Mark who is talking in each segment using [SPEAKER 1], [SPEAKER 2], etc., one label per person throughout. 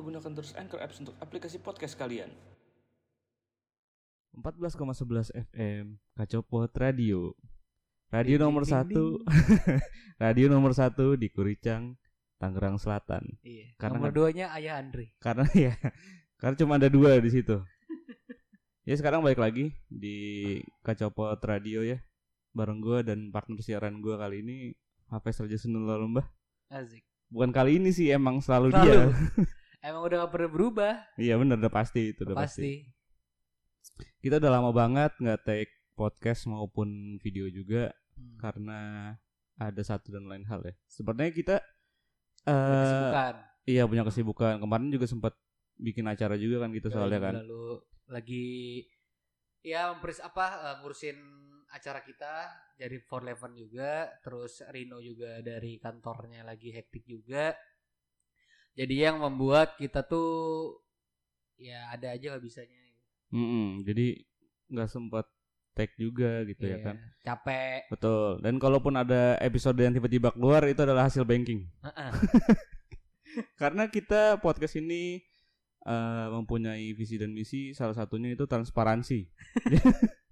[SPEAKER 1] lupa gunakan terus Anchor Apps untuk aplikasi podcast kalian.
[SPEAKER 2] 14,11 FM Kacopot Radio Radio
[SPEAKER 3] Ding,
[SPEAKER 2] nomor
[SPEAKER 3] ding,
[SPEAKER 2] satu Radio nomor satu di Kuricang Tangerang Selatan
[SPEAKER 3] Iya.
[SPEAKER 2] Karena
[SPEAKER 3] Nomor duanya Ayah Andre.
[SPEAKER 2] Karena ya Karena cuma ada dua di situ Ya sekarang balik lagi Di Kacopot Radio ya Bareng gue dan partner siaran gue kali ini Hafiz Raja Sunul Lembah
[SPEAKER 3] Asik.
[SPEAKER 2] Bukan kali ini sih emang selalu,
[SPEAKER 3] Selalu.
[SPEAKER 2] dia
[SPEAKER 3] Emang udah gak pernah berubah.
[SPEAKER 2] Iya bener udah pasti itu udah pasti.
[SPEAKER 3] pasti.
[SPEAKER 2] Kita udah lama banget nggak take podcast maupun video juga
[SPEAKER 3] Hmm.
[SPEAKER 2] karena ada satu dan lain hal ya. Sebenarnya kita eh
[SPEAKER 3] Kesibukan.
[SPEAKER 2] iya punya kesibukan. Kemarin juga sempat bikin acara juga kan gitu soalnya kan.
[SPEAKER 3] Lalu lagi ya memperis apa eh, ngurusin acara kita dari For Eleven juga, terus Rino juga dari kantornya lagi hektik juga. Jadi yang membuat kita tuh ya ada aja gak bisanya.
[SPEAKER 2] Mm-mm, jadi nggak sempat take juga gitu ya
[SPEAKER 3] Iya,
[SPEAKER 2] kan.
[SPEAKER 3] Capek.
[SPEAKER 2] Betul. Dan kalaupun ada episode yang tiba-tiba keluar itu adalah hasil banking.
[SPEAKER 3] Heeh.
[SPEAKER 2] Karena kita podcast ini eh, mempunyai visi dan misi, salah satunya itu transparansi.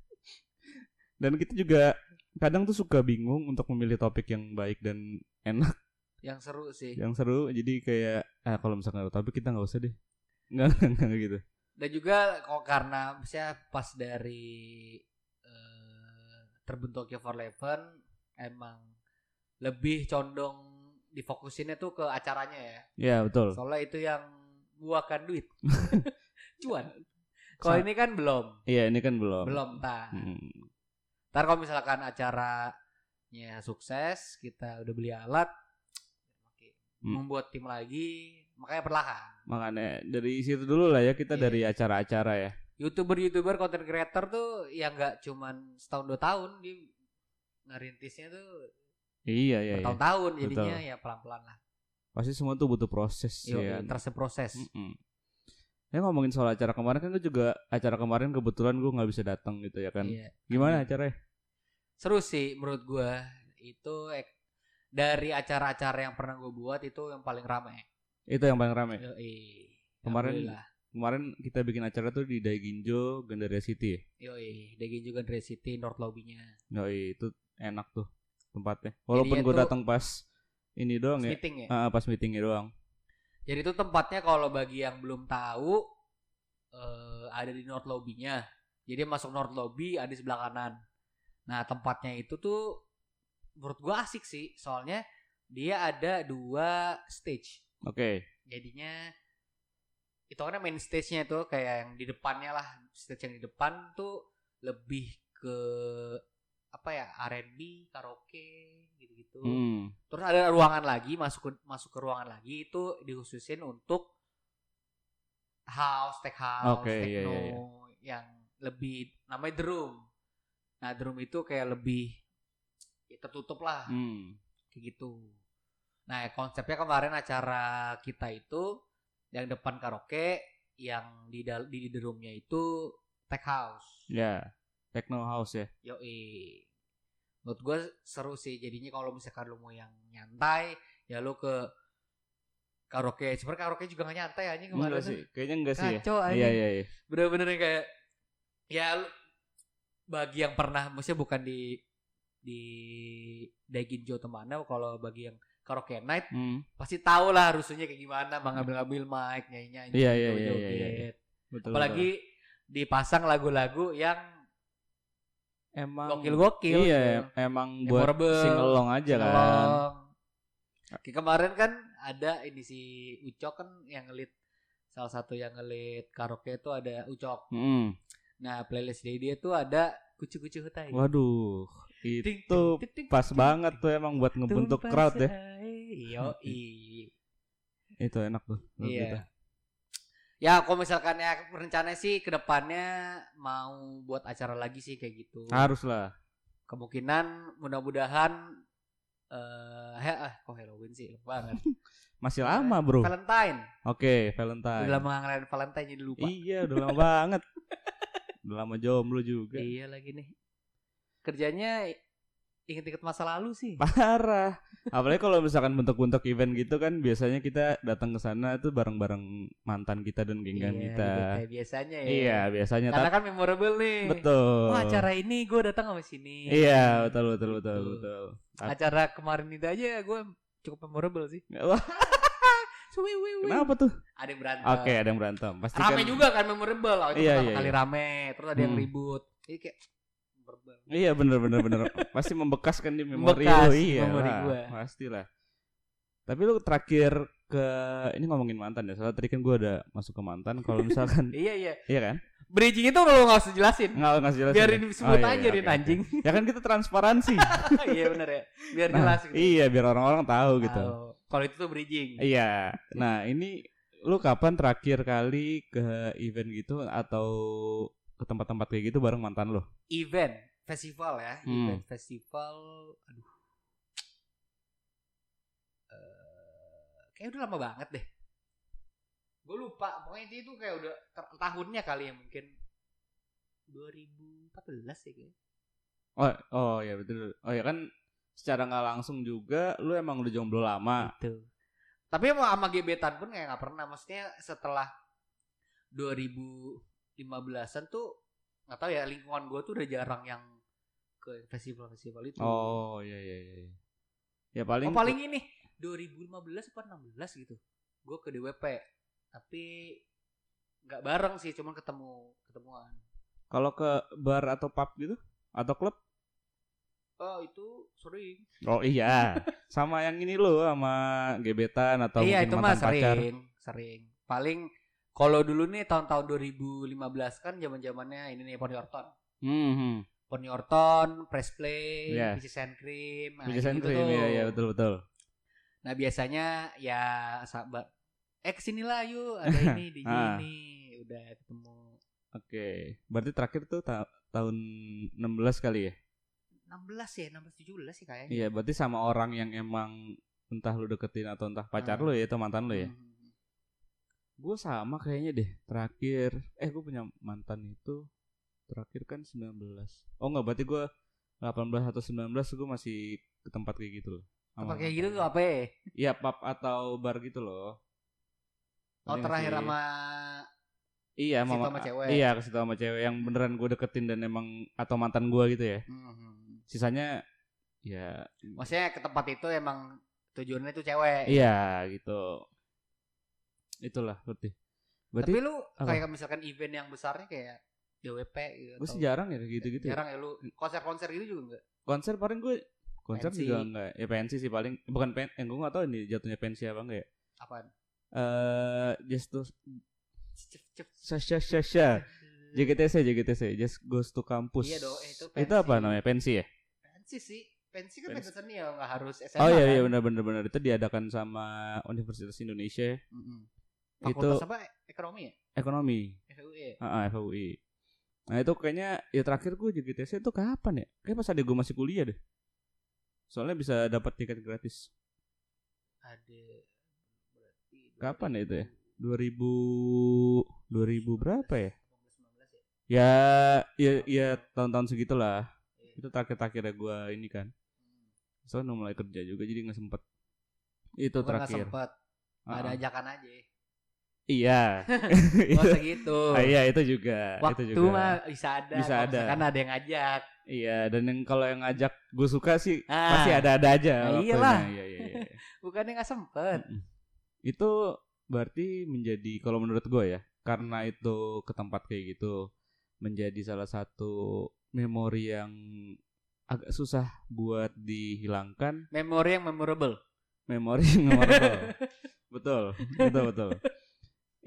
[SPEAKER 2] dan kita juga kadang tuh suka bingung untuk memilih topik yang baik dan enak,
[SPEAKER 3] yang seru sih.
[SPEAKER 2] yang seru. Jadi kayak ah kalau misalkan ada topik kita nggak usah deh. Nggak, nggak, gitu.
[SPEAKER 3] Dan juga kok karena misalnya pas dari eh, terbentuknya For Eleven emang lebih condong difokusinnya tuh ke acaranya ya.
[SPEAKER 2] Ya betul.
[SPEAKER 3] Soalnya itu yang buahkan duit. Cuan. Kalau ini kan belum.
[SPEAKER 2] Iya ini kan belum.
[SPEAKER 3] Belum tak.
[SPEAKER 2] Hmm.
[SPEAKER 3] Ntar kalau misalkan acaranya sukses, kita udah beli alat,
[SPEAKER 2] Hmm.
[SPEAKER 3] membuat tim lagi, makanya perlahan.
[SPEAKER 2] Makanya dari situ dulu lah ya kita
[SPEAKER 3] Iya.
[SPEAKER 2] dari acara-acara ya.
[SPEAKER 3] Youtuber-youtuber content creator tuh yang nggak cuman setahun dua tahun dia ngerintisnya tuh
[SPEAKER 2] Iya iya. iya.
[SPEAKER 3] bertahun-tahun jadinya
[SPEAKER 2] Betul.
[SPEAKER 3] ya pelan-pelan lah.
[SPEAKER 2] Pasti semua tuh butuh proses
[SPEAKER 3] Yo,
[SPEAKER 2] ya.
[SPEAKER 3] terus proses.
[SPEAKER 2] Mm-mm. Ya ngomongin soal acara kemarin kan gue juga acara kemarin kebetulan gue nggak bisa datang gitu ya kan.
[SPEAKER 3] Iya.
[SPEAKER 2] Gimana
[SPEAKER 3] Iya.
[SPEAKER 2] acaranya?
[SPEAKER 3] Seru sih menurut gua itu ek- dari acara-acara yang pernah gue buat itu yang paling rame.
[SPEAKER 2] Itu yang paling rame.
[SPEAKER 3] Yoi.
[SPEAKER 2] Kemarin-. Kemarin kita bikin acara tuh di Daiginjo, Gandaria City. ya?
[SPEAKER 3] Yoi, Daging juga Dre City North Lobby-nya.
[SPEAKER 2] Yoi, itu enak tuh tempatnya. Walaupun gue datang pas ini doang ya.
[SPEAKER 3] Meeting ya.
[SPEAKER 2] Ah, pas meetingnya doang.
[SPEAKER 3] Jadi itu tempatnya kalau bagi yang belum tahu eh, ada di North Lobby-nya. Jadi masuk North Lobby ada di sebelah kanan. Nah, tempatnya itu tuh menurut gua asik sih, soalnya dia ada dua stage.
[SPEAKER 2] Oke.
[SPEAKER 3] Jadinya itu kan main stage-nya itu kayak yang di depannya lah, stage yang di depan tuh lebih ke apa ya R&B, karaoke gitu-gitu.
[SPEAKER 2] Hmm.
[SPEAKER 3] Terus ada ruangan lagi masuk ke masuk ke ruangan lagi itu dikhususin untuk house, tech house,
[SPEAKER 2] Oke, iya,
[SPEAKER 3] techno
[SPEAKER 2] iya, iya.
[SPEAKER 3] yang lebih namanya drum. Nah, drum itu kayak lebih tertutup lah
[SPEAKER 2] Hmm.
[SPEAKER 3] kayak gitu. Nah, konsepnya kemarin acara kita itu yang depan karaoke, yang di dal- di drumnya itu tech house.
[SPEAKER 2] Ya. Techno house ya.
[SPEAKER 3] Yoi. Menurut gue seru sih. Jadinya kalau misalkan lu mau yang nyantai, ya lu ke karaoke. Sebenarnya karaoke juga gak nyantai anjing kemarin.
[SPEAKER 2] Enggak sih. Kayaknya enggak sih ya.
[SPEAKER 3] Kacau anjing.
[SPEAKER 2] Iya iya iya.
[SPEAKER 3] Bener-bener kayak ya bagi yang pernah maksudnya bukan di di Daiginjo atau mana kalau bagi yang karaoke night
[SPEAKER 2] Hmm.
[SPEAKER 3] pasti tahu lah rusuhnya kayak gimana mengambil-ngambil mic nyanyi-nyanyi
[SPEAKER 2] iya, iya,
[SPEAKER 3] joget-joget.
[SPEAKER 2] iya, iya. Betul.
[SPEAKER 3] apalagi dipasang lagu-lagu yang
[SPEAKER 2] betul. emang
[SPEAKER 3] gokil-gokil
[SPEAKER 2] Iya,
[SPEAKER 3] gitu.
[SPEAKER 2] emang buat singelong aja kan.
[SPEAKER 3] Singelong. Kayak kemarin kan ada ini si Ucok kan yang ngelit salah satu yang ngelit karaoke itu ada Ucok.
[SPEAKER 2] Hmm.
[SPEAKER 3] Nah, playlist dia dia tuh ada kucu-kucu hutai.
[SPEAKER 2] Waduh, itu pas banget tuh emang buat ngebentuk crowd ya.
[SPEAKER 3] Yoi.
[SPEAKER 2] Itu enak tuh.
[SPEAKER 3] Iya. Ya, kalau misalkan ya rencana sih ke depannya mau buat acara lagi sih kayak gitu.
[SPEAKER 2] Harus lah.
[SPEAKER 3] Kemungkinan mudah-mudahan eh he, ah, kok Halloween sih banget.
[SPEAKER 2] Masih lama, Bro. Oke,
[SPEAKER 3] Valentine.
[SPEAKER 2] Valentine.
[SPEAKER 3] Udah lama ngelain Valentine jadi lupa.
[SPEAKER 2] Iya, udah lama banget. Udah lama jomblo juga.
[SPEAKER 3] Iya lagi nih. Kerjanya inget-inget masa lalu sih.
[SPEAKER 2] Parah. Apalagi kalau misalkan bentuk-bentuk event gitu kan biasanya kita datang ke sana tuh bareng-bareng mantan kita dan genggan
[SPEAKER 3] Iya,
[SPEAKER 2] kita.
[SPEAKER 3] kayak biasanya ya.
[SPEAKER 2] Iya, biasanya
[SPEAKER 3] Karena kan memorable nih.
[SPEAKER 2] betul.
[SPEAKER 3] Wah, acara ini gue datang sama sini.
[SPEAKER 2] Iya, betul betul betul
[SPEAKER 3] Gitu.
[SPEAKER 2] betul.
[SPEAKER 3] Acara kemarin itu aja gue cukup memorable sih.
[SPEAKER 2] Kenapa tuh?
[SPEAKER 3] Ada yang berantem.
[SPEAKER 2] Oke, ada yang berantem. Pasti
[SPEAKER 3] Rame
[SPEAKER 2] kan.
[SPEAKER 3] juga kan memorable. Oh, itu
[SPEAKER 2] Iya,
[SPEAKER 3] pertama
[SPEAKER 2] iya,
[SPEAKER 3] kali
[SPEAKER 2] iya.
[SPEAKER 3] rame. Terus ada yang
[SPEAKER 2] Hmm.
[SPEAKER 3] ribut. Jadi kayak memorable.
[SPEAKER 2] Iya bener bener bener Pasti membekas kan di memori
[SPEAKER 3] Membekas
[SPEAKER 2] lu Iya
[SPEAKER 3] memori
[SPEAKER 2] lah. Pastilah Tapi lu terakhir ke Ini ngomongin mantan ya Soalnya tadi kan gue ada masuk ke mantan Kalau misalkan
[SPEAKER 3] Iya, iya.
[SPEAKER 2] Iya kan
[SPEAKER 3] Bridging itu kalau nggak usah jelasin.
[SPEAKER 2] Nggak ngasih jelas
[SPEAKER 3] Biarin
[SPEAKER 2] ya?
[SPEAKER 3] disebut
[SPEAKER 2] Oh, iya,
[SPEAKER 3] aja
[SPEAKER 2] iya,
[SPEAKER 3] Rin
[SPEAKER 2] oke, oke.
[SPEAKER 3] anjing.
[SPEAKER 2] Ya kan kita transparansi
[SPEAKER 3] Iya bener ya. Biar
[SPEAKER 2] Nah,
[SPEAKER 3] jelas gitu.
[SPEAKER 2] Iya biar orang-orang tahu gitu
[SPEAKER 3] Tahu. Kalau itu tuh bridging.
[SPEAKER 2] Iya Nah ini Lu kapan terakhir kali ke event gitu Atau ke tempat-tempat kayak gitu bareng mantan lu
[SPEAKER 3] Event, festival ya.
[SPEAKER 2] Hmm.
[SPEAKER 3] Event festival. Aduh. Eh, kayak udah lama banget deh. Gue lupa. Pokoknya itu, kayak udah tahunnya kali ya mungkin 2014 ya kayaknya.
[SPEAKER 2] Oh, oh ya betul Oh ya kan Secara nggak langsung juga Lu emang udah jomblo lama
[SPEAKER 3] Itu. Tapi emang sama gebetan pun kayak nggak pernah. Maksudnya setelah 2015-an tuh nggak tahu ya lingkungan gue tuh udah jarang yang ke festival-festival itu.
[SPEAKER 2] Oh iya iya iya. Ya paling
[SPEAKER 3] Oh, paling ini 2015 apa 16 gitu. Gue ke DWP. Tapi nggak bareng sih, cuman ketemu ketemuan.
[SPEAKER 2] kalau ke bar atau pub gitu atau klub?
[SPEAKER 3] Oh, itu sering.
[SPEAKER 2] Oh iya. sama yang ini lo sama gebetan atau
[SPEAKER 3] iya,
[SPEAKER 2] mungkin
[SPEAKER 3] itu mah
[SPEAKER 2] pacar.
[SPEAKER 3] sering, sering. Paling kalau dulu nih tahun-tahun 2015 kan zaman-zamannya ini nih Pony Orton.
[SPEAKER 2] Hmm. hmm.
[SPEAKER 3] Pony Orton, Press Play,
[SPEAKER 2] Iya.
[SPEAKER 3] Peaches and Cream. nah,
[SPEAKER 2] Peaches and cream iya iya betul betul.
[SPEAKER 3] Nah biasanya ya sahabat eh ke sinilah yuk ada ini di
[SPEAKER 2] Ah.
[SPEAKER 3] sini udah ketemu
[SPEAKER 2] Oke. Berarti terakhir tuh ta- tahun 16 kali ya?
[SPEAKER 3] 16 ya 16 17 sih kayaknya.
[SPEAKER 2] Iya, berarti sama orang yang emang entah lu deketin atau entah pacar
[SPEAKER 3] Hmm.
[SPEAKER 2] lu ya itu mantan lu ya?
[SPEAKER 3] Hmm.
[SPEAKER 2] Gue sama kayaknya deh. Terakhir eh gue punya mantan itu terakhir kan 19. Oh enggak, berarti gue 18 atau 19 gue masih ke tempat kayak gitu loh. Sama
[SPEAKER 3] Apa kayak gitu tuh apa ya?
[SPEAKER 2] Iya, pub atau bar gitu loh.
[SPEAKER 3] Oh
[SPEAKER 2] nggak
[SPEAKER 3] terakhir sama
[SPEAKER 2] Iya, mama,
[SPEAKER 3] sama cewek.
[SPEAKER 2] Iya, ke situ sama cewek yang beneran gue deketin dan emang atau mantan gue gitu ya.
[SPEAKER 3] Hmm.
[SPEAKER 2] Sisanya ya
[SPEAKER 3] Maksudnya ke tempat itu emang tujuannya itu cewek.
[SPEAKER 2] iya gitu. Itulah berarti. Berarti
[SPEAKER 3] Tapi lu
[SPEAKER 2] apa?
[SPEAKER 3] kayak misalkan event yang besarnya kayak DWP gitu.
[SPEAKER 2] gue sih jarang ya gitu-gitu. ya.
[SPEAKER 3] Jarang ya lu konser-konser gitu juga enggak?
[SPEAKER 2] Konser paling gue konser
[SPEAKER 3] Pensi.
[SPEAKER 2] juga enggak. Ya pensi sih paling bukan pen, yang gue gak tahu ini jatuhnya pensi apa enggak ya.
[SPEAKER 3] Apaan?
[SPEAKER 2] Eh just to. Sasha Sasha JGTC JGTC Just Goes to Campus.
[SPEAKER 3] Iya dong, eh, itu
[SPEAKER 2] Itu apa
[SPEAKER 3] pensi.
[SPEAKER 2] namanya? Pensi ya?
[SPEAKER 3] Pensi sih. Pensi kan
[SPEAKER 2] Pensi.
[SPEAKER 3] pensi seni ya nggak harus SMA.
[SPEAKER 2] Oh iya iya
[SPEAKER 3] kan?
[SPEAKER 2] benar benar benar itu diadakan sama Universitas Indonesia
[SPEAKER 3] Mm-mm.
[SPEAKER 2] Itu-
[SPEAKER 3] Fakultas apa? Ekonomi ya?
[SPEAKER 2] Ekonomi.
[SPEAKER 3] FUI ya?
[SPEAKER 2] Ah, FUI. Nah itu kayaknya ya terakhir gue JGTC itu kapan ya? Kayak pas ada gue masih kuliah deh. Soalnya bisa dapat tiket gratis.
[SPEAKER 3] Ada berarti
[SPEAKER 2] Kapan ya itu ya?
[SPEAKER 3] 2000
[SPEAKER 2] 2000 2000 berapa ya?
[SPEAKER 3] 19 ya?
[SPEAKER 2] Ya ya ya tahun-tahun segitulah.
[SPEAKER 3] Iya.
[SPEAKER 2] Itu terakhir-terakhirnya gue ini kan.
[SPEAKER 3] Hmm.
[SPEAKER 2] Soalnya mulai kerja juga jadi nggak sempet. Itu
[SPEAKER 3] Gua
[SPEAKER 2] terakhir.
[SPEAKER 3] sempet.
[SPEAKER 2] Ah,
[SPEAKER 3] Ada ajakan aja.
[SPEAKER 2] Iya.
[SPEAKER 3] Gak usah gitu.
[SPEAKER 2] Ah, iya itu juga.
[SPEAKER 3] Waktu
[SPEAKER 2] itu juga.
[SPEAKER 3] mah bisa ada.
[SPEAKER 2] Bisa ada.
[SPEAKER 3] misalkan ada yang ngajak.
[SPEAKER 2] Iya dan yang kalau yang ngajak gue suka sih
[SPEAKER 3] Ah.
[SPEAKER 2] pasti ada-ada aja.
[SPEAKER 3] Nah, iyalah.
[SPEAKER 2] Iya iya iya.
[SPEAKER 3] Bukannya nggak sempet.
[SPEAKER 2] Itu berarti menjadi kalau menurut gue ya karena itu ke tempat kayak gitu menjadi salah satu memori yang agak susah buat dihilangkan
[SPEAKER 3] Memori yang memorable.
[SPEAKER 2] memori yang memorable betul betul betul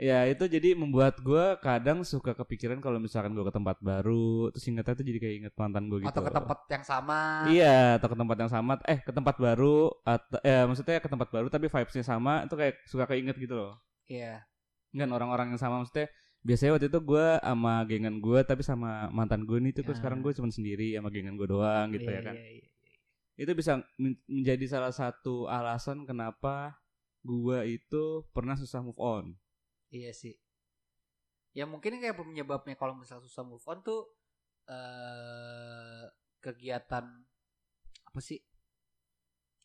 [SPEAKER 2] ya itu jadi membuat gue kadang suka kepikiran kalau misalkan gue ke tempat baru terus ingetnya tuh jadi kayak inget mantan gue gitu
[SPEAKER 3] Atau ke tempat yang sama.
[SPEAKER 2] Iya, atau ke tempat yang sama, eh ke tempat baru atau eh maksudnya ke tempat baru tapi vibes-nya sama itu kayak suka keinget gitu loh.
[SPEAKER 3] Iya.
[SPEAKER 2] Kan orang-orang yang sama maksudnya biasanya waktu itu gue sama gengan gue tapi sama mantan gue nih tuh
[SPEAKER 3] Ah.
[SPEAKER 2] sekarang gue cuma sendiri sama gengan gue doang gitu
[SPEAKER 3] Iya,
[SPEAKER 2] ya kan.
[SPEAKER 3] iya, iya.
[SPEAKER 2] Itu bisa men- menjadi salah satu alasan kenapa gue itu pernah susah move on.
[SPEAKER 3] Iya sih. Ya mungkin kayak penyebabnya kalau misal susah move on tuh eh kegiatan apa sih?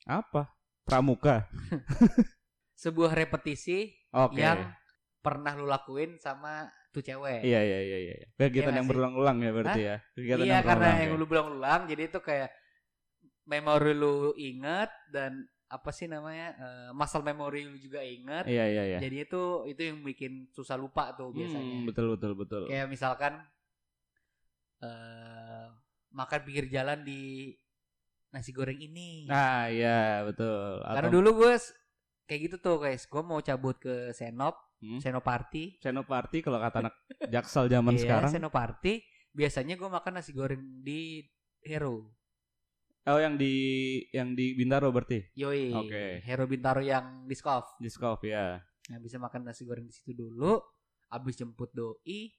[SPEAKER 2] Apa? Pramuka.
[SPEAKER 3] Sebuah repetisi
[SPEAKER 2] Oke.
[SPEAKER 3] yang pernah lu lakuin sama tuh cewek.
[SPEAKER 2] Iya iya iya iya. Kegiatan
[SPEAKER 3] Iya
[SPEAKER 2] yang berulang-ulang ya berarti ya. Kegiatan
[SPEAKER 3] iya karena
[SPEAKER 2] berulang-ulang
[SPEAKER 3] yang
[SPEAKER 2] ya.
[SPEAKER 3] lu berulang-ulang jadi itu kayak memori lu inget dan apa sih namanya eh, muscle memory lu juga inget.
[SPEAKER 2] Iya iya iya.
[SPEAKER 3] Jadi itu itu yang bikin susah lupa tuh biasanya.
[SPEAKER 2] Hmm, betul betul betul.
[SPEAKER 3] Kayak misalkan eh makan pinggir jalan di nasi goreng ini.
[SPEAKER 2] Nah, iya betul.
[SPEAKER 3] Karena
[SPEAKER 2] Atau
[SPEAKER 3] dulu gue kayak gitu tuh guys, gue mau cabut ke Senop,
[SPEAKER 2] Hmm?
[SPEAKER 3] Senoparty.
[SPEAKER 2] Senoparty kalau kata anak Jaksel zaman
[SPEAKER 3] Iya,
[SPEAKER 2] sekarang.
[SPEAKER 3] Senoparty. Biasanya gue makan nasi goreng di Hero.
[SPEAKER 2] Oh, yang di yang di Bintaro berarti.
[SPEAKER 3] Yoi.
[SPEAKER 2] Oke.
[SPEAKER 3] Hero Bintaro yang di Skov.
[SPEAKER 2] Di Skov ya.
[SPEAKER 3] Nah, bisa makan nasi goreng di situ dulu. Abis jemput doi,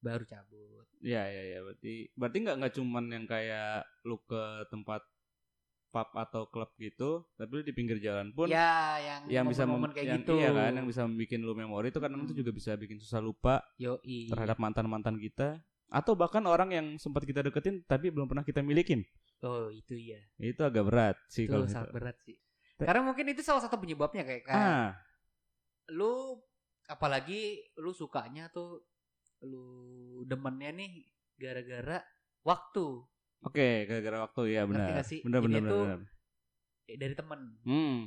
[SPEAKER 3] baru cabut.
[SPEAKER 2] Iya iya iya berarti berarti nggak nggak cuman yang kayak lu ke tempat pub atau klub gitu, tapi lu di pinggir jalan pun
[SPEAKER 3] ya, yang
[SPEAKER 2] yang bisa
[SPEAKER 3] momen-momen kayak
[SPEAKER 2] yang,
[SPEAKER 3] gitu.
[SPEAKER 2] iya kan yang bisa bikin lu memori itu kadang
[SPEAKER 3] Hmm.
[SPEAKER 2] itu juga bisa bikin susah lupa
[SPEAKER 3] Yoi.
[SPEAKER 2] terhadap mantan-mantan kita atau bahkan orang yang sempat kita deketin tapi belum pernah kita milikin.
[SPEAKER 3] Oh, itu iya.
[SPEAKER 2] Itu agak berat sih
[SPEAKER 3] Itu
[SPEAKER 2] kalau
[SPEAKER 3] sangat
[SPEAKER 2] itu.
[SPEAKER 3] berat sih. Karena mungkin itu salah satu penyebabnya kayak, kayak
[SPEAKER 2] Ah,
[SPEAKER 3] lu apalagi lu sukanya tuh lu demennya nih gara-gara waktu
[SPEAKER 2] oke gara-gara waktu ya benar. Benar benar
[SPEAKER 3] tuh-
[SPEAKER 2] benar.
[SPEAKER 3] dari temen
[SPEAKER 2] Hmm.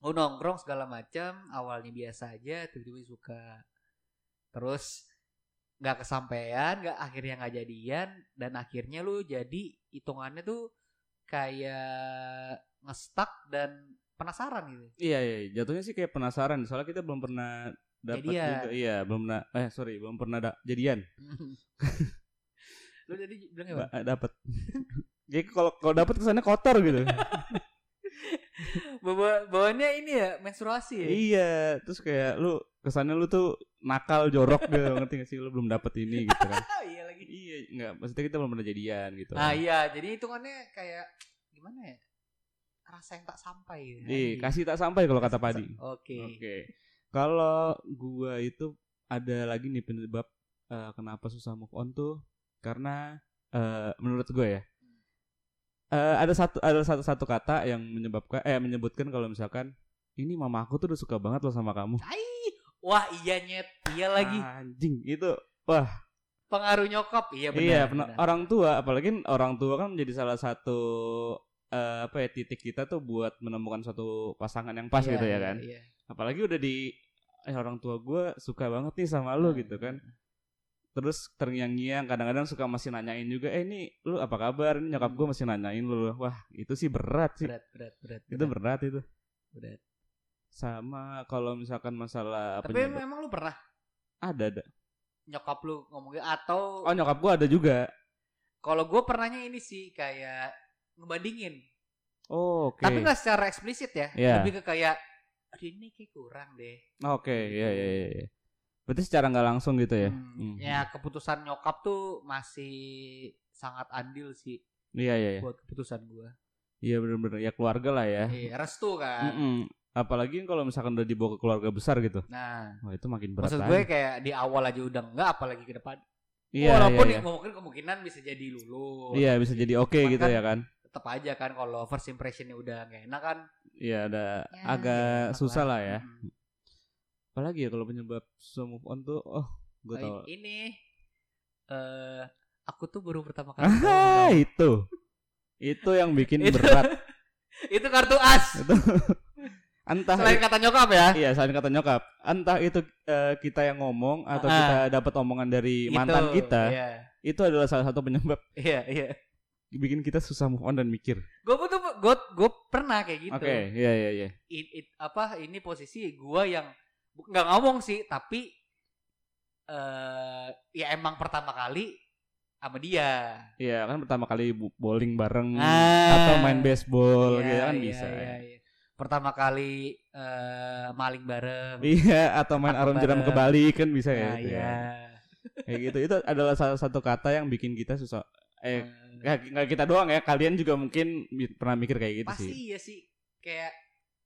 [SPEAKER 3] lu nongkrong segala macam awalnya biasa aja tiba-tiba suka terus nggak kesampaian nggak akhirnya nggak jadian dan akhirnya lu jadi hitungannya tuh kayak ngestak dan penasaran gitu
[SPEAKER 2] Iya iya, jatuhnya sih kayak penasaran soalnya kita belum pernah dapat juga. Iya, belum pernah eh sorry, belum pernah da- jadian.
[SPEAKER 3] lu jadi bilang apa?
[SPEAKER 2] Ba- dapat. Jadi kalau kalau dapat kesannya kotor gitu.
[SPEAKER 3] Bawa bawaannya ini ya menstruasi ya.
[SPEAKER 2] iya, terus kayak lu kesannya lu tuh nakal jorok gitu, ngerti gak sih lu belum dapat ini gitu kan.
[SPEAKER 3] Ah, iya lagi.
[SPEAKER 2] iya, enggak, maksudnya kita belum pernah jadian gitu.
[SPEAKER 3] Nah iya, jadi hitungannya kayak gimana ya? Rasa yang tak sampai. gitu.
[SPEAKER 2] Iya, kasih tak sampai kalau kata Padi.
[SPEAKER 3] Oke.
[SPEAKER 2] Oke. Kalau gua itu ada lagi nih penyebab eh, kenapa susah move on tuh karena eh, menurut gue ya eh, ada satu ada satu satu kata yang menyebabkan eh menyebutkan kalau misalkan ini mama aku tuh udah suka banget loh sama kamu.
[SPEAKER 3] Tai. Wah iya nyet, iya lagi.
[SPEAKER 2] Anjing itu wah
[SPEAKER 3] Pengaruh nyokap, iya benar.
[SPEAKER 2] iya
[SPEAKER 3] benar.
[SPEAKER 2] orang tua apalagi orang tua kan menjadi salah satu eh, apa ya titik kita tuh buat menemukan suatu pasangan yang pas
[SPEAKER 3] Iya,
[SPEAKER 2] gitu ya kan.
[SPEAKER 3] Iya.
[SPEAKER 2] apalagi udah di eh orang tua gue suka banget nih sama lu
[SPEAKER 3] Hmm.
[SPEAKER 2] gitu kan terus terngiang-ngiang kadang-kadang suka masih nanyain juga eh ini lu apa kabar ini nyokap gue masih nanyain lu wah itu sih berat sih
[SPEAKER 3] Berat, berat, berat.
[SPEAKER 2] itu berat itu
[SPEAKER 3] berat.
[SPEAKER 2] sama kalau misalkan masalah
[SPEAKER 3] Tapi
[SPEAKER 2] penyebab-
[SPEAKER 3] memang lu pernah
[SPEAKER 2] ada ada
[SPEAKER 3] nyokap lu ngomongin atau
[SPEAKER 2] oh nyokap gue ada juga
[SPEAKER 3] kalau gue pernahnya ini sih kayak ngebandingin.
[SPEAKER 2] oh, oke
[SPEAKER 3] Tapi nggak secara eksplisit ya.
[SPEAKER 2] Iya.
[SPEAKER 3] Lebih ke kayak aduh ini kayak kurang deh.
[SPEAKER 2] oke iya iya iya iya. Berarti secara nggak langsung gitu ya
[SPEAKER 3] Hmm,
[SPEAKER 2] Hmm.
[SPEAKER 3] Ya keputusan nyokap tuh masih sangat andil sih
[SPEAKER 2] iya iya iya
[SPEAKER 3] buat keputusan gua.
[SPEAKER 2] iya bener-bener ya keluarga lah ya
[SPEAKER 3] Iya, restu kan.
[SPEAKER 2] Mm-mm. apalagi kalau misalkan udah dibawa ke keluarga besar gitu
[SPEAKER 3] Nah,
[SPEAKER 2] wah itu makin berat
[SPEAKER 3] maksud gue kayak di awal aja udah enggak apalagi ke depan.
[SPEAKER 2] Iya,
[SPEAKER 3] Walaupun
[SPEAKER 2] iya,
[SPEAKER 3] ya, mungkin kemungkinan bisa jadi lulus.
[SPEAKER 2] iya. Iya, bisa jadi oke
[SPEAKER 3] Cuman
[SPEAKER 2] gitu
[SPEAKER 3] kan
[SPEAKER 2] ya kan.
[SPEAKER 3] Tetap aja kan kalau first impressionnya udah nggak enak kan.
[SPEAKER 2] Iya, ada
[SPEAKER 3] ya,
[SPEAKER 2] agak
[SPEAKER 3] enak
[SPEAKER 2] susah lah ya.
[SPEAKER 3] Mm-mm.
[SPEAKER 2] Apalagi ya kalau penyebab susah move on tuh, oh, gue
[SPEAKER 3] Oh,
[SPEAKER 2] tau.
[SPEAKER 3] ini eh aku tuh baru pertama kali
[SPEAKER 2] Ah,
[SPEAKER 3] kamu.
[SPEAKER 2] itu. Itu yang bikin
[SPEAKER 3] Itu-
[SPEAKER 2] berat.
[SPEAKER 3] itu kartu as.
[SPEAKER 2] itu entah
[SPEAKER 3] Selain kata nyokap ya.
[SPEAKER 2] Iya, selain kata nyokap. Entah itu eh, kita yang ngomong atau
[SPEAKER 3] Ah.
[SPEAKER 2] kita dapat omongan dari mantan
[SPEAKER 3] Itu,
[SPEAKER 2] kita,
[SPEAKER 3] Iya,
[SPEAKER 2] itu adalah salah satu penyebab
[SPEAKER 3] iya, iya.
[SPEAKER 2] bikin kita susah move on dan mikir.
[SPEAKER 3] Gue tuh gue gue pernah kayak gitu.
[SPEAKER 2] Oke, iya iya iya.
[SPEAKER 3] It- it- apa ini posisi gue yang nggak ngomong sih tapi eh ya emang pertama kali sama dia.
[SPEAKER 2] Iya, kan pertama kali bowling bareng
[SPEAKER 3] Ah.
[SPEAKER 2] atau main baseball
[SPEAKER 3] Iya,
[SPEAKER 2] gitu kan
[SPEAKER 3] iya,
[SPEAKER 2] bisa.
[SPEAKER 3] iya, iya. Pertama kali eh maling bareng.
[SPEAKER 2] Iya, atau main arum jeram
[SPEAKER 3] bareng.
[SPEAKER 2] kebalik kan bisa ya.
[SPEAKER 3] Nah,
[SPEAKER 2] itu ya.
[SPEAKER 3] iya.
[SPEAKER 2] Kayak gitu. Itu adalah salah satu kata yang bikin kita susah eh
[SPEAKER 3] Eh,
[SPEAKER 2] nggak nggak kita doang ya, kalian juga mungkin pernah mikir kayak gitu
[SPEAKER 3] pasti
[SPEAKER 2] sih.
[SPEAKER 3] iya sih kayak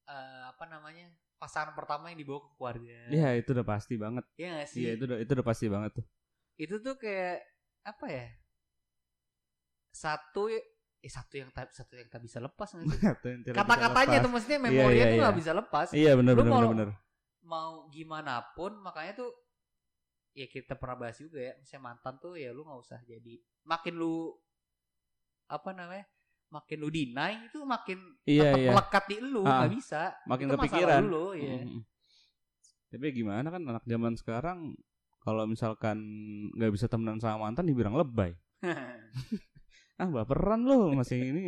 [SPEAKER 3] eh, apa namanya pasangan pertama yang dibawa ke keluarga.
[SPEAKER 2] Iya, itu udah pasti banget.
[SPEAKER 3] Iya gak sih?
[SPEAKER 2] Iya, itu udah itu udah pasti banget tuh.
[SPEAKER 3] itu tuh kayak apa ya satu eh satu yang tak satu yang tak bisa lepas kata-katanya tuh maksudnya
[SPEAKER 2] Iya,
[SPEAKER 3] memori
[SPEAKER 2] iya,
[SPEAKER 3] tuh nggak
[SPEAKER 2] iya.
[SPEAKER 3] bisa lepas
[SPEAKER 2] Iya benar benar
[SPEAKER 3] mau-
[SPEAKER 2] benar benar.
[SPEAKER 3] mau gimana pun makanya tuh ya kita pernah bahas juga ya misalnya mantan tuh ya lu nggak usah jadi makin lu apa namanya makin lu deny itu makin
[SPEAKER 2] Iya, iya.
[SPEAKER 3] melekat di lu
[SPEAKER 2] Ah,
[SPEAKER 3] nggak bisa
[SPEAKER 2] Makin
[SPEAKER 3] Itu
[SPEAKER 2] kepikiran.
[SPEAKER 3] dulu, iya.
[SPEAKER 2] Mm-mm. Tapi gimana kan anak zaman sekarang kalau misalkan nggak bisa temenan sama mantan dibilang lebay. Ah baperan lu masih ini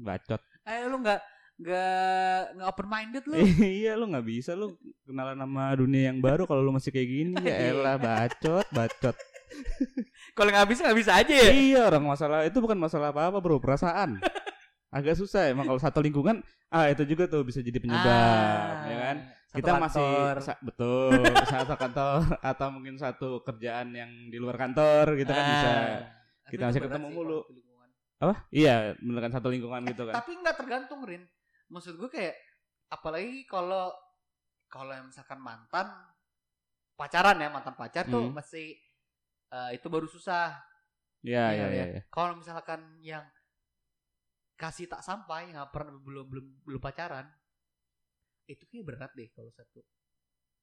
[SPEAKER 2] bacot.
[SPEAKER 3] eh lu nggak nggak nggak open minded lu
[SPEAKER 2] iya lu nggak bisa lu kenalan sama dunia yang baru kalau lu masih kayak gini ya elah bacot bacot.
[SPEAKER 3] kalau nggak bisa nggak bisa aja ya
[SPEAKER 2] iya orang masalah itu bukan masalah apa apa bro perasaan. Agak susah emang kalau satu lingkungan ah itu juga tuh bisa jadi penyebab
[SPEAKER 3] Ah,
[SPEAKER 2] ya kan.
[SPEAKER 3] satu
[SPEAKER 2] kita masih
[SPEAKER 3] kantor.
[SPEAKER 2] sa- betul satu kantor atau mungkin satu kerjaan yang di luar kantor gitu kan
[SPEAKER 3] Ah,
[SPEAKER 2] bisa
[SPEAKER 3] tapi
[SPEAKER 2] kita masih ketemu mulu. apa iya bener kan satu lingkungan gitu kan
[SPEAKER 3] Tapi nggak tergantung Rin. Maksud gue kayak apalagi kalau kalau yang misalkan mantan pacaran ya mantan pacar tuh
[SPEAKER 2] Hmm.
[SPEAKER 3] masih eh, itu baru susah.
[SPEAKER 2] iya
[SPEAKER 3] Iya,
[SPEAKER 2] iya
[SPEAKER 3] iya.
[SPEAKER 2] iya.
[SPEAKER 3] Kalau misalkan yang kasih tak sampai nggak pernah belum belum belum pacaran itu kayak berat deh kalau satu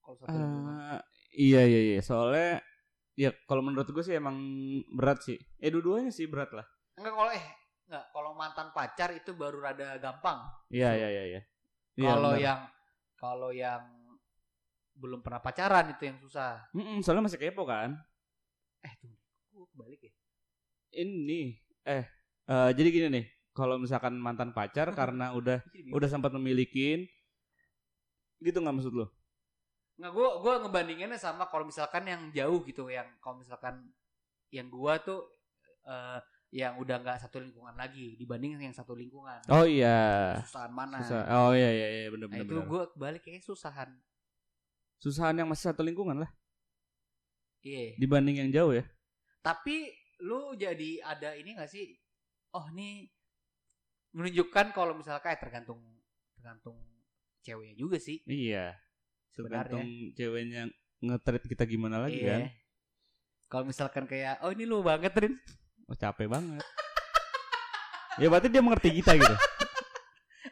[SPEAKER 3] kalau satu.
[SPEAKER 2] Eh, iya iya iya soalnya ya kalau menurut gue sih emang berat sih eh dua-duanya sih berat lah
[SPEAKER 3] Enggak kalau eh enggak kalau mantan pacar itu baru rada gampang.
[SPEAKER 2] iya iya iya iya Iya,
[SPEAKER 3] kalau yang kalau yang belum pernah pacaran itu yang susah.
[SPEAKER 2] Mm-mm, soalnya masih kepo kan
[SPEAKER 3] Eh tunggu, gue kebalik ya.
[SPEAKER 2] ini eh eh, jadi gini nih kalau misalkan mantan pacar karena udah udah sempat memilikin gitu nggak maksud lo
[SPEAKER 3] Nggak, gue gua ngebandinginnya sama kalau misalkan yang jauh gitu, yang kalau misalkan yang gua tuh eh, yang udah nggak satu lingkungan lagi dibanding yang satu lingkungan.
[SPEAKER 2] oh iya
[SPEAKER 3] Susahan mana?
[SPEAKER 2] susah oh iya iya iya bener
[SPEAKER 3] Nah,
[SPEAKER 2] bener,
[SPEAKER 3] itu
[SPEAKER 2] bener.
[SPEAKER 3] gue kebalik kayaknya susahan.
[SPEAKER 2] susahan yang masih satu lingkungan lah
[SPEAKER 3] Iya.
[SPEAKER 2] dibanding yang jauh ya
[SPEAKER 3] Tapi lu jadi ada ini gak sih? Oh nih menunjukkan kalau misalkan eh, tergantung tergantung ceweknya juga sih.
[SPEAKER 2] iya
[SPEAKER 3] Sebenarnya.
[SPEAKER 2] tergantung ceweknya nge-treat kita gimana lagi
[SPEAKER 3] Iya.
[SPEAKER 2] kan
[SPEAKER 3] Kalau misalkan kayak oh ini lu banget Rin.
[SPEAKER 2] oh capek banget ya berarti dia mengerti kita gitu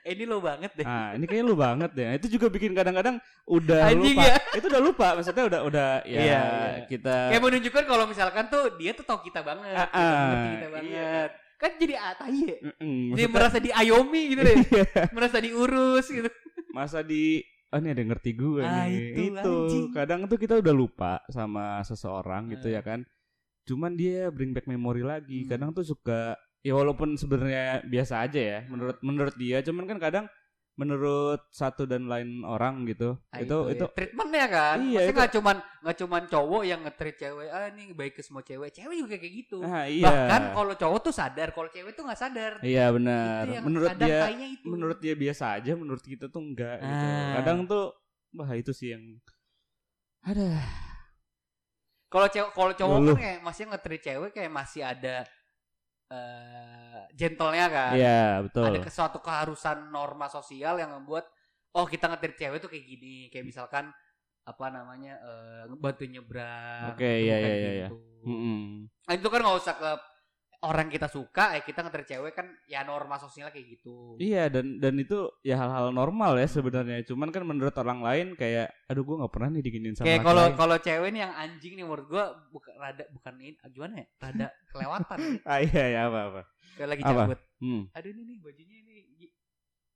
[SPEAKER 3] Eh, ini lu banget deh.
[SPEAKER 2] ah ini kayaknya lu banget deh itu juga bikin kadang-kadang udah
[SPEAKER 3] Anjing
[SPEAKER 2] lupa
[SPEAKER 3] ya.
[SPEAKER 2] itu udah lupa maksudnya udah udah ya
[SPEAKER 3] Iya, iya.
[SPEAKER 2] kita
[SPEAKER 3] Kayak menunjukkan kalau misalkan tuh dia tuh tahu kita banget,
[SPEAKER 2] Ah,
[SPEAKER 3] gitu, mengerti
[SPEAKER 2] ah,
[SPEAKER 3] kita
[SPEAKER 2] iya.
[SPEAKER 3] banget. Kan jadi atai ya.
[SPEAKER 2] Maksudnya-
[SPEAKER 3] merasa diayomi gitu deh.
[SPEAKER 2] Iya.
[SPEAKER 3] merasa diurus gitu.
[SPEAKER 2] masa di oh ini ada yang ngerti gue
[SPEAKER 3] Ah,
[SPEAKER 2] nih
[SPEAKER 3] itu, anjing.
[SPEAKER 2] kadang tuh kita udah lupa sama seseorang gitu
[SPEAKER 3] Eh.
[SPEAKER 2] ya kan cuman dia bring back memory lagi
[SPEAKER 3] Hmm.
[SPEAKER 2] kadang tuh suka ya walaupun sebenarnya biasa aja ya menurut menurut dia cuman kan kadang menurut satu dan lain orang gitu
[SPEAKER 3] Ah,
[SPEAKER 2] itu itu
[SPEAKER 3] ya. treatmentnya kan.
[SPEAKER 2] Iya,
[SPEAKER 3] Maksudnya
[SPEAKER 2] itu-
[SPEAKER 3] nggak cuman nggak cuman cowok yang nge-treat cewek. Ah ini baik ke semua cewek. Cewek juga kayak gitu.
[SPEAKER 2] ah, iya
[SPEAKER 3] Bahkan kalau cowok tuh sadar, kalau cewek tuh nggak sadar.
[SPEAKER 2] iya benar
[SPEAKER 3] Itu
[SPEAKER 2] menurut dia
[SPEAKER 3] itu.
[SPEAKER 2] menurut dia biasa aja menurut kita tuh enggak gitu
[SPEAKER 3] Ah.
[SPEAKER 2] kadang tuh wah itu sih yang ada
[SPEAKER 3] Kalau cewek kalau cowok
[SPEAKER 2] Lu.
[SPEAKER 3] kan kayak masih nge-treat cewek kayak masih ada eh gentle-nya kan.
[SPEAKER 2] iya betul
[SPEAKER 3] Ada suatu keharusan norma sosial yang membuat oh kita nge-treat cewek tuh kayak gini, kayak misalkan apa namanya eh bantu nyebrang.
[SPEAKER 2] Oke,
[SPEAKER 3] itu
[SPEAKER 2] iya,
[SPEAKER 3] bukan
[SPEAKER 2] iya, iya, iya.
[SPEAKER 3] gitu.
[SPEAKER 2] Mm-mm.
[SPEAKER 3] Nah, itu kan nggak usah ke orang kita suka, eh kita nge-treat cewek kan ya norma sosialnya kayak gitu.
[SPEAKER 2] Iya dan dan itu ya hal-hal normal ya sebenarnya. Cuman kan menurut orang lain kayak aduh gua nggak pernah nih diginin sama
[SPEAKER 3] Kayak kalau kalau cewek nih yang anjing nih menurut gua bukan rada bukan ini gimana ya? Rada kelewatan.
[SPEAKER 2] ah iya ya apa apa.
[SPEAKER 3] Kayak lagi cabut.
[SPEAKER 2] Hmm.
[SPEAKER 3] Aduh ini nih bajunya ini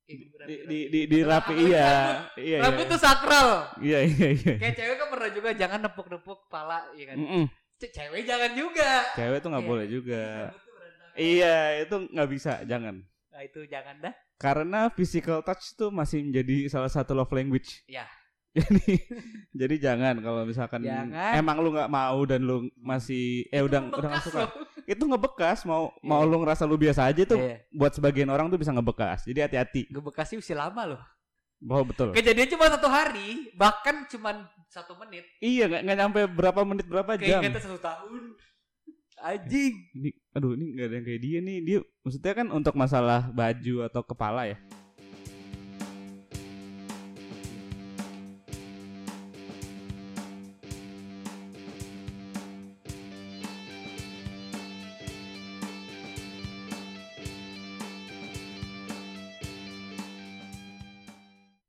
[SPEAKER 2] Di di di, di rapi iya.
[SPEAKER 3] rambut.
[SPEAKER 2] Iya
[SPEAKER 3] Rambut
[SPEAKER 2] iya.
[SPEAKER 3] tuh sakral.
[SPEAKER 2] Iya iya iya.
[SPEAKER 3] Kayak cewek kan pernah juga jangan nepuk-nepuk kepala ya kan.
[SPEAKER 2] Mm-mm.
[SPEAKER 3] Ce- Cewek jangan juga.
[SPEAKER 2] Cewek tuh nggak
[SPEAKER 3] Iya.
[SPEAKER 2] boleh juga.
[SPEAKER 3] Berantakan.
[SPEAKER 2] Iya itu nggak bisa jangan.
[SPEAKER 3] Nah itu jangan dah.
[SPEAKER 2] Karena physical touch tuh masih menjadi salah satu love language.
[SPEAKER 3] Ya.
[SPEAKER 2] Jadi jadi jangan kalau misalkan
[SPEAKER 3] Jangan.
[SPEAKER 2] emang lu nggak mau dan lu masih eh
[SPEAKER 3] Itu
[SPEAKER 2] udah udah
[SPEAKER 3] bekas
[SPEAKER 2] suka.
[SPEAKER 3] loh.
[SPEAKER 2] Itu ngebekas mau mau
[SPEAKER 3] Iya.
[SPEAKER 2] lu ngerasa lu biasa aja tuh
[SPEAKER 3] Iya.
[SPEAKER 2] buat sebagian orang tuh bisa ngebekas. Jadi hati-hati.
[SPEAKER 3] Ngebekasnya usia lama loh.
[SPEAKER 2] Oh betul.
[SPEAKER 3] Kejadian cuma satu hari, bahkan cuma satu menit.
[SPEAKER 2] Iya nggak nggak nyampe berapa menit berapa jam.
[SPEAKER 3] Kita satu tahun. Anjing.
[SPEAKER 2] Ini, aduh ini nggak ada yang kayak dia nih. Dia maksudnya kan untuk masalah baju atau kepala ya.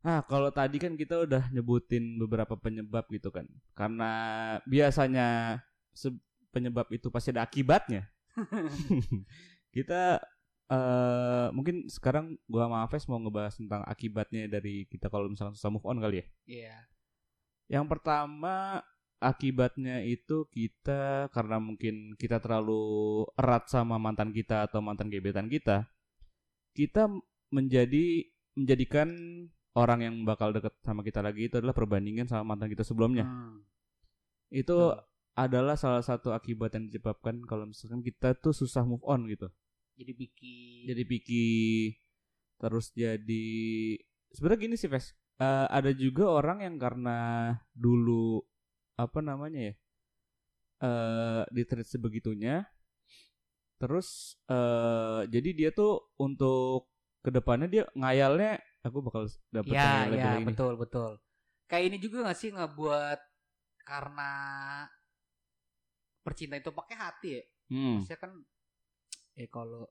[SPEAKER 2] Nah, kalau tadi kan kita udah nyebutin beberapa penyebab gitu kan. Karena biasanya penyebab itu pasti ada akibatnya. kita eh mungkin sekarang gua sama Hafiz mau ngebahas tentang akibatnya dari kita kalau misalnya susah move on kali ya.
[SPEAKER 3] Iya.
[SPEAKER 2] Yang pertama akibatnya itu kita karena mungkin kita terlalu erat sama mantan kita atau mantan gebetan kita, kita menjadi menjadikan orang yang bakal deket sama kita lagi itu adalah perbandingan sama mantan kita sebelumnya.
[SPEAKER 3] Hmm.
[SPEAKER 2] Itu
[SPEAKER 3] Betul.
[SPEAKER 2] adalah salah satu akibat yang disebabkan kalau misalkan kita tuh susah move on gitu.
[SPEAKER 3] Jadi bikin
[SPEAKER 2] Jadi picky terus jadi sebenarnya gini sih, Ves. Eh, ada juga orang yang karena dulu apa namanya ya? eh ditreat sebegitunya terus eh jadi dia tuh untuk ke depannya dia ngayalnya aku bakal dapet
[SPEAKER 3] Iya,
[SPEAKER 2] yang lagi ini.
[SPEAKER 3] betul, betul. Kayak ini juga gak sih ngebuat karena percintaan itu pakai hati ya?
[SPEAKER 2] Hmm.
[SPEAKER 3] Maksudnya kan eh kalau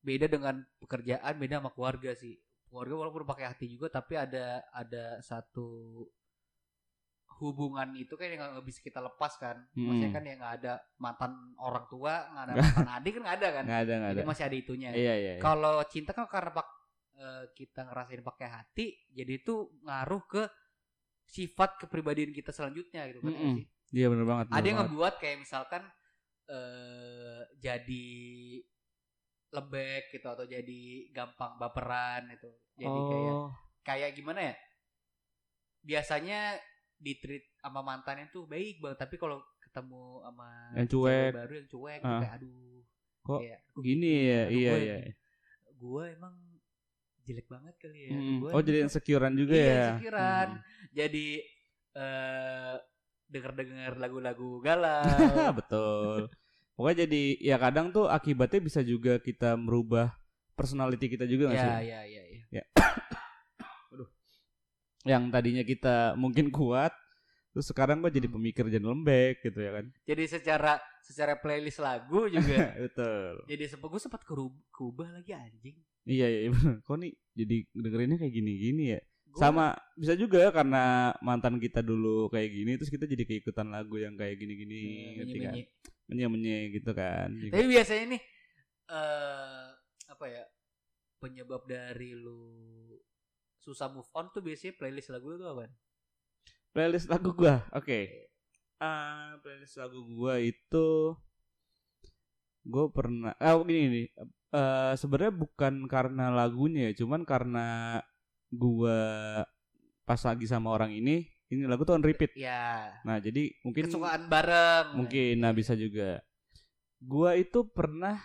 [SPEAKER 3] beda dengan pekerjaan, beda sama keluarga sih. Keluarga walaupun pakai hati juga tapi ada ada satu hubungan itu kan yang nggak bisa kita lepas kan. Maksudnya
[SPEAKER 2] Hmm.
[SPEAKER 3] kan yang nggak ada mantan orang tua, nggak ada mantan adik kan nggak ada kan.
[SPEAKER 2] Nggak ada, nggak
[SPEAKER 3] Jadi
[SPEAKER 2] ada.
[SPEAKER 3] masih ada itunya.
[SPEAKER 2] Iya, iya. iya.
[SPEAKER 3] Kalau cinta kan karena eh, kita ngerasain pakai hati, jadi itu ngaruh ke sifat kepribadian kita selanjutnya gitu kan.
[SPEAKER 2] Mm-mm.
[SPEAKER 3] sih?
[SPEAKER 2] Iya bener banget.
[SPEAKER 3] Ada yang
[SPEAKER 2] banget.
[SPEAKER 3] ngebuat kayak misalkan eh jadi lembek gitu atau jadi gampang baperan itu. Jadi kayak
[SPEAKER 2] oh,
[SPEAKER 3] kayak gimana ya? Biasanya di treat sama mantannya tuh baik banget, tapi kalau ketemu sama
[SPEAKER 2] Yang cuek.
[SPEAKER 3] baru yang cuek
[SPEAKER 2] Ah.
[SPEAKER 3] kayak aduh.
[SPEAKER 2] Kok
[SPEAKER 3] kayak, kok
[SPEAKER 2] gini ya,
[SPEAKER 3] Aduh,
[SPEAKER 2] iya
[SPEAKER 3] gue-
[SPEAKER 2] iya.
[SPEAKER 3] gue emang jelek banget kali ya.
[SPEAKER 2] Hmm.
[SPEAKER 3] Gua
[SPEAKER 2] Oh jadi
[SPEAKER 3] emang-
[SPEAKER 2] insecurean juga
[SPEAKER 3] Iya,
[SPEAKER 2] ya.
[SPEAKER 3] insecurean.
[SPEAKER 2] Hmm.
[SPEAKER 3] Jadi eh denger-denger lagu-lagu galau.
[SPEAKER 2] Betul. Pokoknya jadi ya kadang tuh akibatnya bisa juga kita merubah personality kita juga nggak sih?
[SPEAKER 3] ya, ya, ya, ya.
[SPEAKER 2] Yang tadinya kita mungkin kuat, terus sekarang gua jadi
[SPEAKER 3] Hmm.
[SPEAKER 2] pemikir jadi lembek gitu ya kan?
[SPEAKER 3] Jadi secara secara playlist lagu juga
[SPEAKER 2] Betul.
[SPEAKER 3] jadi sempat gue sempat kerub- kerubah lagi anjing.
[SPEAKER 2] Iya iya bener. Kok nih jadi dengerinnya kayak gini-gini ya?
[SPEAKER 3] Gua-
[SPEAKER 2] Sama bisa juga karena mantan kita dulu kayak gini terus kita jadi keikutan lagu yang kayak gini-gini
[SPEAKER 3] eh,
[SPEAKER 2] ngerti kan?
[SPEAKER 3] menyi-menyi.
[SPEAKER 2] Menye-menye gitu kan.
[SPEAKER 3] Tapi biasanya nih eh apa ya penyebab dari lu susah move on tuh biasanya playlist lagu lu tuh apa?
[SPEAKER 2] Playlist lagu gua. Oke. Ah, playlist lagu gua itu gue pernah eh gini nih eh sebenarnya bukan karena lagunya ya cuman karena gua pas lagi sama orang ini ini lagu tuh on repeat.
[SPEAKER 3] Ya,
[SPEAKER 2] nah jadi mungkin
[SPEAKER 3] kesukaan bareng.
[SPEAKER 2] mungkin nah bisa juga. Gua itu pernah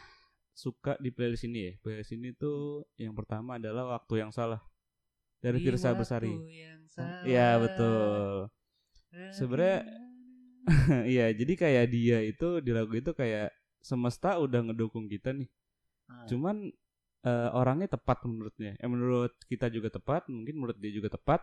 [SPEAKER 2] suka di playlist ini ya. Playlist ini tuh yang pertama adalah waktu yang salah dari
[SPEAKER 3] Di
[SPEAKER 2] Firsa
[SPEAKER 3] waktu
[SPEAKER 2] Besari. Iya betul. Sebenarnya- Iya jadi kayak dia itu di lagu itu kayak semesta udah ngedukung kita nih
[SPEAKER 3] Ah.
[SPEAKER 2] cuman eh, orangnya tepat menurutnya eh menurut kita juga tepat mungkin menurut dia juga tepat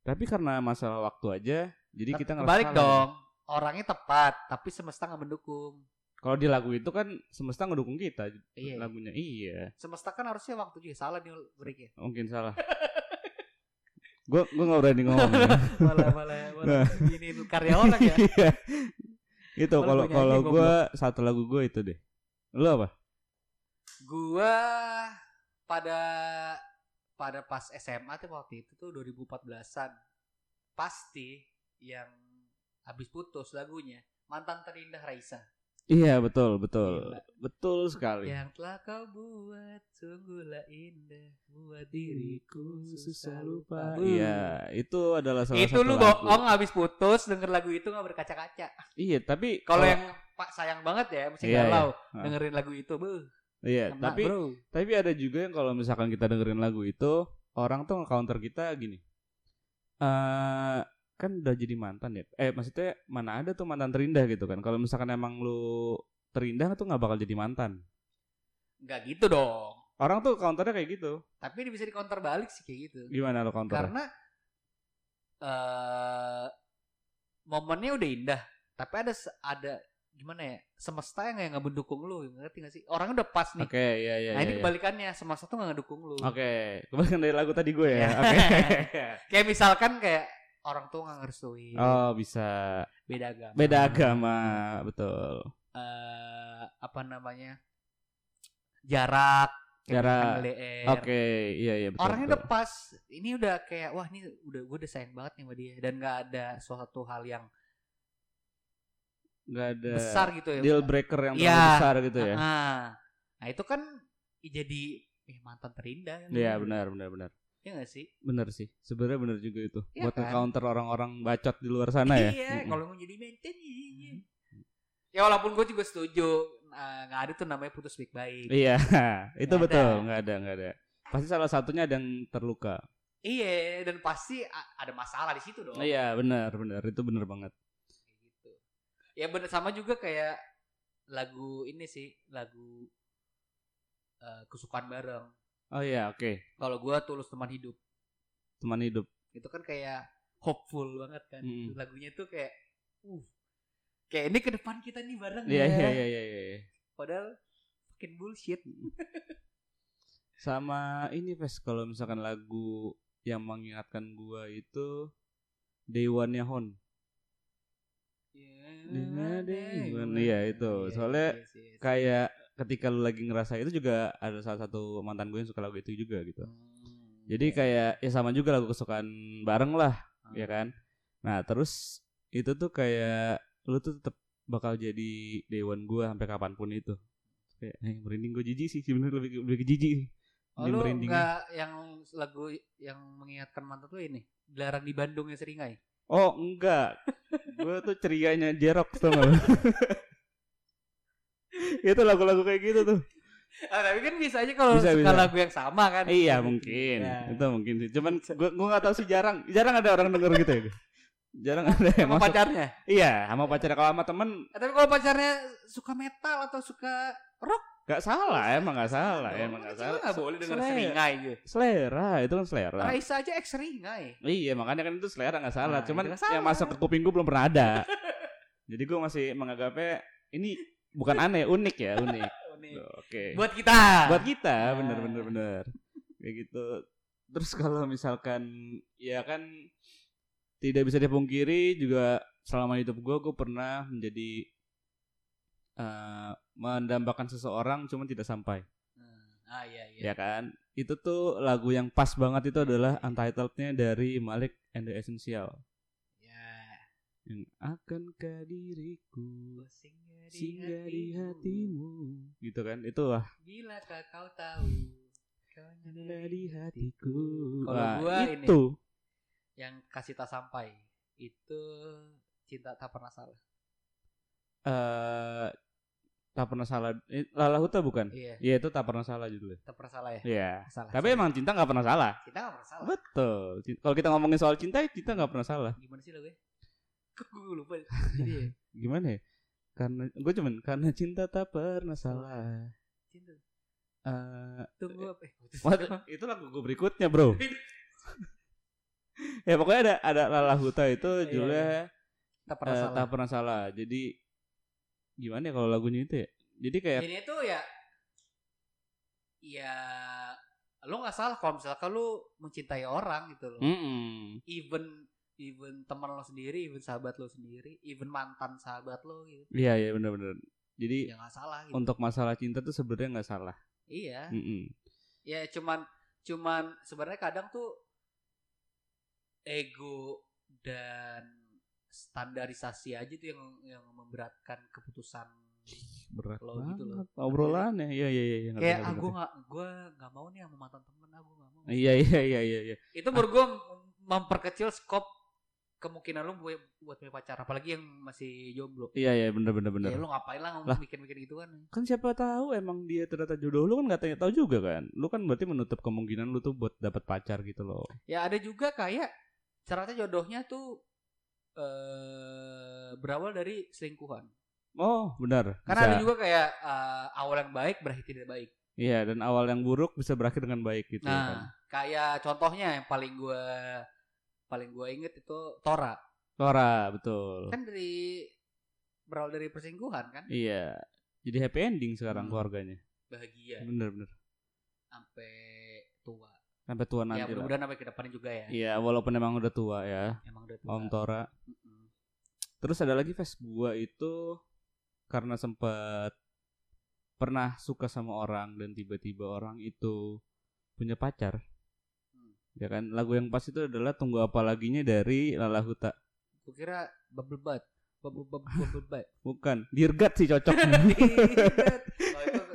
[SPEAKER 2] tapi karena masalah waktu aja jadi kita ngerasa
[SPEAKER 3] kebalik
[SPEAKER 2] salah.
[SPEAKER 3] dong. Orangnya tepat, tapi semesta nggak mendukung.
[SPEAKER 2] kalau di lagu itu kan semesta ngedukung kita
[SPEAKER 3] Iya.
[SPEAKER 2] lagunya iya
[SPEAKER 3] Semesta kan harusnya waktu juga salah nih break ya.
[SPEAKER 2] mungkin salah gue gue nggak berani ngomong
[SPEAKER 3] malah malah malah ini karya orang ya.
[SPEAKER 2] Iya. itu kalau kalau gue satu lagu gue itu deh lo apa
[SPEAKER 3] Gua pada pada pas SMA tuh waktu itu tuh 2014-an pasti yang habis putus lagunya mantan terindah Raisa.
[SPEAKER 2] iya betul betul
[SPEAKER 3] Gila.
[SPEAKER 2] betul sekali
[SPEAKER 3] Yang telah kau buat sungguhlah indah buat diriku susah lupa.
[SPEAKER 2] Iya, itu adalah salah
[SPEAKER 3] itu
[SPEAKER 2] satu
[SPEAKER 3] lu
[SPEAKER 2] lagu.
[SPEAKER 3] bohong habis putus denger lagu itu nggak berkaca-kaca.
[SPEAKER 2] Iya, tapi
[SPEAKER 3] Kalau yang pak sayang banget ya mesti
[SPEAKER 2] Iya,
[SPEAKER 3] galau
[SPEAKER 2] iya.
[SPEAKER 3] dengerin lagu itu, beuh.
[SPEAKER 2] Iya,
[SPEAKER 3] kena,
[SPEAKER 2] tapi
[SPEAKER 3] bro.
[SPEAKER 2] tapi ada juga yang kalau misalkan kita dengerin lagu itu, orang tuh nge-counter kita gini. Eh kan udah jadi mantan ya. Eh maksudnya mana ada tuh mantan terindah gitu kan. Kalau misalkan emang lu terindah tuh nggak bakal jadi mantan.
[SPEAKER 3] Nggak gitu dong.
[SPEAKER 2] Orang tuh counternya kayak gitu.
[SPEAKER 3] Tapi ini bisa di counter balik sih kayak gitu.
[SPEAKER 2] Gimana lo counter?
[SPEAKER 3] Karena eh momennya udah indah, tapi ada ada gimana ya semesta yang nggak mendukung lu ngerti gak sih orangnya udah pas nih
[SPEAKER 2] Oke, iya iya
[SPEAKER 3] nah
[SPEAKER 2] iya.
[SPEAKER 3] ini
[SPEAKER 2] iya.
[SPEAKER 3] kebalikannya semesta tuh nggak ngedukung lu
[SPEAKER 2] Oke, kebalikan dari lagu tadi gue ya.
[SPEAKER 3] Iya.
[SPEAKER 2] Oke.
[SPEAKER 3] kayak misalkan kayak orang tua nggak ngerestuin
[SPEAKER 2] oh, bisa.
[SPEAKER 3] beda agama
[SPEAKER 2] Beda agama, betul.
[SPEAKER 3] Eh, apa namanya jarak
[SPEAKER 2] Jarak. Oke, iya iya betul.
[SPEAKER 3] orangnya
[SPEAKER 2] betul.
[SPEAKER 3] udah pas ini udah kayak wah ini udah gue udah sayang banget nih sama dia dan nggak ada suatu hal yang
[SPEAKER 2] nggak ada
[SPEAKER 3] besar gitu ya
[SPEAKER 2] deal breaker yang
[SPEAKER 3] Iya.
[SPEAKER 2] terlalu besar gitu ya.
[SPEAKER 3] Ah, nah itu kan jadi eh, mantan terindah kan.
[SPEAKER 2] Iya, benar benar benar.
[SPEAKER 3] Iya gak sih?
[SPEAKER 2] Benar sih. Sebenarnya benar juga itu.
[SPEAKER 3] Iya
[SPEAKER 2] Buat
[SPEAKER 3] kan?
[SPEAKER 2] counter orang-orang bacot di luar sana ya.
[SPEAKER 3] Iya, kalau mau jadi mantan iya. Ya walaupun gue juga setuju eh, nggak ada tuh namanya putus baik-baik.
[SPEAKER 2] Iya, itu
[SPEAKER 3] Nggak
[SPEAKER 2] betul, nggak ada, nggak ada. Pasti salah satunya ada yang terluka.
[SPEAKER 3] Iya, dan pasti ada masalah di situ dong.
[SPEAKER 2] Iya, benar, benar. Itu benar banget.
[SPEAKER 3] Ya bener sama juga kayak lagu ini sih, lagu eh, kesukaan bareng.
[SPEAKER 2] Oh iya, oke.
[SPEAKER 3] Kalau gua tulus teman hidup,
[SPEAKER 2] Teman hidup.
[SPEAKER 3] itu kan kayak hopeful banget kan.
[SPEAKER 2] Mm.
[SPEAKER 3] Lagunya tuh kayak, uh, kayak ini ke depan kita nih bareng
[SPEAKER 2] Iya,
[SPEAKER 3] ya.
[SPEAKER 2] iya, iya, iya, iya.
[SPEAKER 3] Padahal fucking bullshit.
[SPEAKER 2] Sama ini Ves, kalau misalkan lagu yang mengingatkan gua itu Day One-nya Hon. Day One. Iya, itu. Soalnya Kayak ketika lu lagi ngerasa itu juga ada salah satu mantan gue yang suka lagu itu juga gitu.
[SPEAKER 3] Hmm,
[SPEAKER 2] Jadi kayak ya sama juga lagu kesukaan bareng lah, ya kan? Nah, terus itu tuh kayak lu tuh tetap bakal jadi dewan gua sampai kapan pun itu. Kayak eh, merinding gue jijik sih sebenarnya lebih lebih ke jijik. sih.
[SPEAKER 3] Oh, lu
[SPEAKER 2] merinding.
[SPEAKER 3] nggak yang lagu yang mengingatkan mantan tuh ini dilarang di Bandung yang seringai
[SPEAKER 2] Oh, enggak. gue tuh cerianya gak lu? itu lagu-lagu kayak gitu tuh.
[SPEAKER 3] ah, tapi kan bisa aja kalau
[SPEAKER 2] Bisa,
[SPEAKER 3] suka
[SPEAKER 2] bisa.
[SPEAKER 3] lagu yang sama kan
[SPEAKER 2] Iya mungkin,
[SPEAKER 3] Nah.
[SPEAKER 2] itu mungkin sih. Cuman gue gue nggak tahu sih jarang, jarang ada orang denger gitu ya. Jarang ada yang
[SPEAKER 3] sama
[SPEAKER 2] masuk.
[SPEAKER 3] pacarnya
[SPEAKER 2] Iya, sama pacar kalau sama temen
[SPEAKER 3] Ah, tapi kalau pacarnya suka metal atau suka rock
[SPEAKER 2] Gak salah, emang gak salah,
[SPEAKER 3] dong.
[SPEAKER 2] emang gak salah.
[SPEAKER 3] nggak boleh denger
[SPEAKER 2] Selera.
[SPEAKER 3] seringai gitu
[SPEAKER 2] Selera, itu kan selera.
[SPEAKER 3] Raisa aja ex seringai
[SPEAKER 2] Iya, makanya kan itu selera gak salah.
[SPEAKER 3] Nah,
[SPEAKER 2] Cuman
[SPEAKER 3] nggak salah.
[SPEAKER 2] yang masuk ke kuping gue belum pernah ada. Jadi gue masih menganggapnya ini bukan aneh, unik ya, unik.
[SPEAKER 3] Nih,
[SPEAKER 2] Oke.
[SPEAKER 3] buat kita
[SPEAKER 2] Buat kita,
[SPEAKER 3] Nah.
[SPEAKER 2] bener bener bener. Kayak gitu. Terus kalau misalkan ya kan tidak bisa dipungkiri juga selama hidup gue gue pernah menjadi eh mendambakan seseorang cuman tidak sampai.
[SPEAKER 3] Hmm, ah iya iya.
[SPEAKER 2] Ya kan? Itu tuh lagu yang pas banget itu adalah untitled-nya dari Malik and the Essential.
[SPEAKER 3] Ya.
[SPEAKER 2] Yang akankah diriku
[SPEAKER 3] singgah
[SPEAKER 2] singgah di hatimu. gitu kan? Itu wah.
[SPEAKER 3] Bila kau tahu. Kau
[SPEAKER 2] di hatiku.
[SPEAKER 3] Kalau
[SPEAKER 2] Wah,
[SPEAKER 3] gua ini.
[SPEAKER 2] itu.
[SPEAKER 3] yang kasih tak sampai itu cinta tak pernah salah.
[SPEAKER 2] Eh tak pernah salah. Eh, Lala Huta bukan?
[SPEAKER 3] Iya.
[SPEAKER 2] Iya itu tak pernah salah judulnya.
[SPEAKER 3] Tak pernah salah ya?
[SPEAKER 2] Iya.
[SPEAKER 3] Salah
[SPEAKER 2] tapi emang cinta nggak pernah salah?
[SPEAKER 3] Kita nggak pernah salah.
[SPEAKER 2] Betul. Kalau kita ngomongin soal cinta cinta nggak pernah salah.
[SPEAKER 3] Gimana sih gue kok gue lupa? Jadi ya?
[SPEAKER 2] Gimana ya? Karena gue cuman karena cinta tak pernah salah.
[SPEAKER 3] Cinta.
[SPEAKER 2] Eh,
[SPEAKER 3] tunggu apa eh,
[SPEAKER 2] What? itu lagu gue berikutnya bro. Ya pokoknya ada ada Lala Huta itu
[SPEAKER 3] Iya,
[SPEAKER 2] judulnya
[SPEAKER 3] tak pernah salah.
[SPEAKER 2] Tak pernah salah. Jadi gimana ya kalau lagunya itu ya? Jadi kayak
[SPEAKER 3] ini tuh ya ya lo nggak salah kalau misalkan lo mencintai orang gitu loh.
[SPEAKER 2] Mm-mm.
[SPEAKER 3] even even teman lo sendiri even sahabat lo sendiri even mantan sahabat lo gitu.
[SPEAKER 2] Iya iya benar-benar jadi
[SPEAKER 3] ya nggak salah gitu.
[SPEAKER 2] untuk masalah cinta tuh sebenarnya nggak salah.
[SPEAKER 3] Iya.
[SPEAKER 2] Mm-mm.
[SPEAKER 3] ya cuman cuman sebenarnya kadang tuh ego dan standarisasi aja tuh yang yang memberatkan keputusan
[SPEAKER 2] berat
[SPEAKER 3] Lo gitu loh.
[SPEAKER 2] obrolannya iya iya iya ngerti,
[SPEAKER 3] kayak ah gue nggak gue nggak mau nih sama mantan temen aku nggak mau.
[SPEAKER 2] Iya iya iya iya iya.
[SPEAKER 3] Itu menurut gue memperkecil skop kemungkinan lu buat buat punya pacar apalagi yang masih jomblo.
[SPEAKER 2] Iya iya bener bener bener.
[SPEAKER 3] Ya lu ngapain lah
[SPEAKER 2] Lah.
[SPEAKER 3] ngomong mikir-mikir gitu kan.
[SPEAKER 2] Kan siapa tahu emang dia ternyata jodoh lu kan nggak tanya tahu juga kan? Lu kan berarti menutup kemungkinan lu tuh buat dapat pacar gitu loh.
[SPEAKER 3] Ya ada juga kayak ternyata jodohnya tuh eh berawal dari selingkuhan
[SPEAKER 2] oh benar
[SPEAKER 3] karena ada
[SPEAKER 2] Bisa.
[SPEAKER 3] juga kayak eh, awal yang baik berakhir tidak baik
[SPEAKER 2] iya dan awal yang buruk bisa berakhir dengan baik gitu kan
[SPEAKER 3] nah kayak contohnya yang paling gue paling gue inget itu Tora
[SPEAKER 2] Tora betul
[SPEAKER 3] kan dari berawal dari perselingkuhan kan
[SPEAKER 2] Iya. Jadi happy ending sekarang
[SPEAKER 3] Hmm.
[SPEAKER 2] keluarganya.
[SPEAKER 3] bahagia
[SPEAKER 2] Bener bener.
[SPEAKER 3] sampai tua
[SPEAKER 2] Sampai tua
[SPEAKER 3] ya
[SPEAKER 2] nanti lah.
[SPEAKER 3] mudah-mudahan sampai ke depannya juga ya
[SPEAKER 2] Iya, walaupun emang udah tua ya,
[SPEAKER 3] emang udah tua
[SPEAKER 2] Om Tora.
[SPEAKER 3] Mm-mm.
[SPEAKER 2] Terus ada lagi face gua itu karena sempat pernah suka sama orang dan tiba-tiba orang itu punya pacar.
[SPEAKER 3] Hmm.
[SPEAKER 2] Ya kan, lagu yang pas itu adalah Tunggu Apa Laginya dari Lala Huta.
[SPEAKER 3] Gua kira bubble butt bubble butt
[SPEAKER 2] Bukan, Dirgat sih cocok.
[SPEAKER 3] Oh itu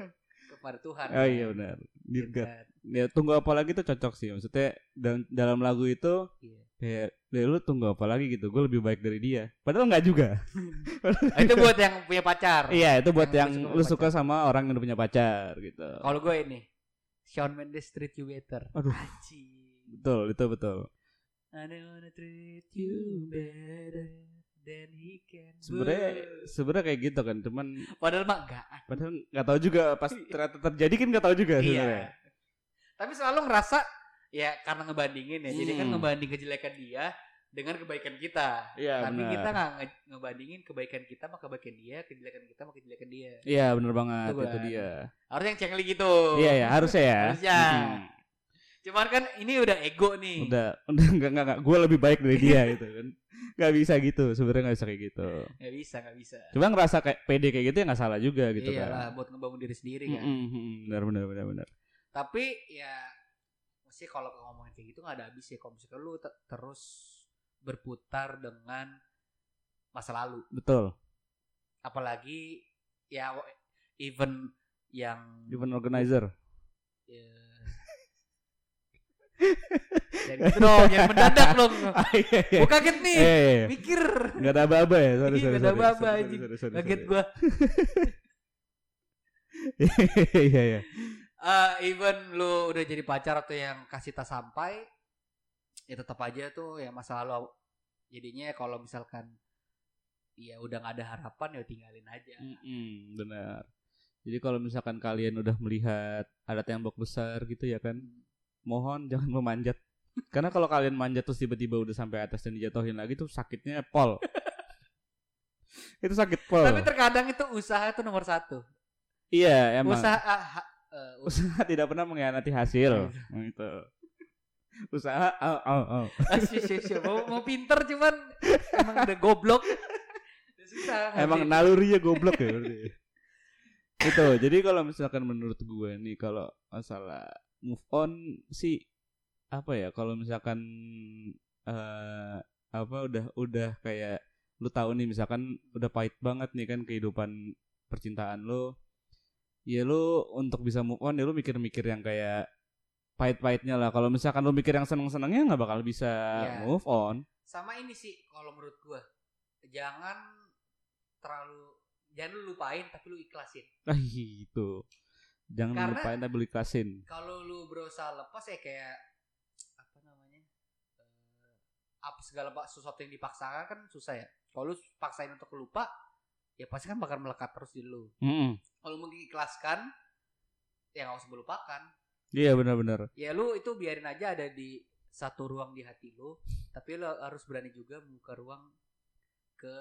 [SPEAKER 3] kepada Tuhan
[SPEAKER 2] oh
[SPEAKER 3] ya.
[SPEAKER 2] iya benar, Dirgat.
[SPEAKER 3] Dirgat.
[SPEAKER 2] Ya Tunggu Apa Lagi itu cocok sih. Maksudnya dalam, dalam lagu itu
[SPEAKER 3] Iya.
[SPEAKER 2] kayak "Ya, lu tunggu apa lagi gitu gue lebih baik dari dia padahal nggak juga
[SPEAKER 3] Ah, itu buat yang punya pacar
[SPEAKER 2] iya itu buat
[SPEAKER 3] Yang
[SPEAKER 2] yang,
[SPEAKER 3] suka
[SPEAKER 2] lu
[SPEAKER 3] pacar.
[SPEAKER 2] suka sama orang yang udah punya pacar gitu
[SPEAKER 3] kalau gue ini Shawn Mendes treat you better
[SPEAKER 2] Aduh.
[SPEAKER 3] Anjing.
[SPEAKER 2] betul itu betul
[SPEAKER 3] I don't wanna treat you better than he can
[SPEAKER 2] sebenarnya sebenarnya kayak gitu kan cuman
[SPEAKER 3] padahal mah enggak
[SPEAKER 2] padahal nggak tahu juga pas ternyata terjadi kan nggak tahu juga sebenarnya.
[SPEAKER 3] Iya tapi selalu ngerasa ya karena ngebandingin ya jadi kan
[SPEAKER 2] Hmm.
[SPEAKER 3] ngebanding kejelekan dia dengan kebaikan kita.
[SPEAKER 2] Iya
[SPEAKER 3] tapi
[SPEAKER 2] benar.
[SPEAKER 3] kita nggak nge- ngebandingin kebaikan kita sama kebaikan dia kejelekan kita sama kejelekan dia.
[SPEAKER 2] Iya benar banget
[SPEAKER 3] Itu
[SPEAKER 2] itu
[SPEAKER 3] kan.
[SPEAKER 2] dia.
[SPEAKER 3] Harus yang cengli gitu.
[SPEAKER 2] Iya ya harusnya ya.
[SPEAKER 3] Harusnya.
[SPEAKER 2] Mm-mm.
[SPEAKER 3] Cuman kan ini udah ego nih.
[SPEAKER 2] Udah udah nggak nggak nggak. Gue lebih baik dari dia gitu kan. Nggak bisa gitu sebenarnya nggak bisa kayak gitu.
[SPEAKER 3] Nggak bisa nggak bisa.
[SPEAKER 2] Cuma ngerasa kayak pede kayak gitu ya nggak salah juga gitu
[SPEAKER 3] iyalah
[SPEAKER 2] kan.
[SPEAKER 3] buat ngebangun diri sendiri kan.
[SPEAKER 2] Mm-mm, mm-mm. benar benar benar benar.
[SPEAKER 3] Tapi ya mesti kalau ngomongin kayak gitu nggak ada habis ya. Kalau misalkan lu te- terus berputar dengan masa lalu.
[SPEAKER 2] Betul.
[SPEAKER 3] Apalagi ya even yang
[SPEAKER 2] event organizer.
[SPEAKER 3] Ya, jadi gitu dong jangan mendadak dong.
[SPEAKER 2] Iya, iya.
[SPEAKER 3] gue kaget nih.
[SPEAKER 2] Eh, iya, iya.
[SPEAKER 3] mikir.
[SPEAKER 2] Nggak ada apa-apa ya sorry
[SPEAKER 3] Iya,
[SPEAKER 2] sorry
[SPEAKER 3] nggak ada apa-apa,
[SPEAKER 2] sorry,
[SPEAKER 3] kaget gue
[SPEAKER 2] iya iya
[SPEAKER 3] Eh, even lu udah jadi pacar atau yang kasih tas sampai ya tetap aja tuh ya masa lalu jadinya kalau misalkan ya udah nggak ada harapan ya tinggalin aja.
[SPEAKER 2] Mm-mm, benar. Jadi kalau misalkan kalian udah melihat ada tembok besar gitu ya kan mohon jangan memanjat. Karena kalau kalian manjat terus tiba-tiba udah sampai atas dan dijatuhin lagi tuh sakitnya pol. Itu sakit pol.
[SPEAKER 3] Tapi terkadang itu usaha itu nomor satu.
[SPEAKER 2] Iya emang.
[SPEAKER 3] Usaha ah, ha- eh, usaha
[SPEAKER 2] tidak pernah mengkhianati hasil. Itu. Usaha oh, oh, oh.
[SPEAKER 3] Mau, mau pinter cuman emang udah goblok. Susah
[SPEAKER 2] Emang
[SPEAKER 3] ngerti.
[SPEAKER 2] nalurinya goblok ya itu. Jadi kalau misalkan menurut gue nih kalau masalah move on sih apa ya kalau misalkan eh apa udah udah kayak lu tahu nih misalkan udah pahit banget nih kan kehidupan percintaan lu ya lu untuk bisa move on ya lu mikir-mikir yang kayak pahit-pahitnya lah. Kalau misalkan lu mikir yang seneng-senengnya nggak bakal bisa
[SPEAKER 3] Iya.
[SPEAKER 2] move on.
[SPEAKER 3] Sama ini sih kalau menurut gua jangan terlalu jangan lu lupain tapi lu ikhlasin.
[SPEAKER 2] Ah itu jangan
[SPEAKER 3] Karena-
[SPEAKER 2] lupain ikhlasin
[SPEAKER 3] kalau lu berusaha lepas ya kayak apa namanya eh, apa segala pak sesuatu yang dipaksakan kan susah ya kalau lu paksain untuk lupa ya pasti kan bakal melekat terus di lu
[SPEAKER 2] Mm-mm.
[SPEAKER 3] kalau mengikhlaskan ya nggak usah melupakan
[SPEAKER 2] Iya benar-benar.
[SPEAKER 3] ya lu itu biarin aja ada di satu ruang di hati lu tapi lu harus berani juga membuka ruang ke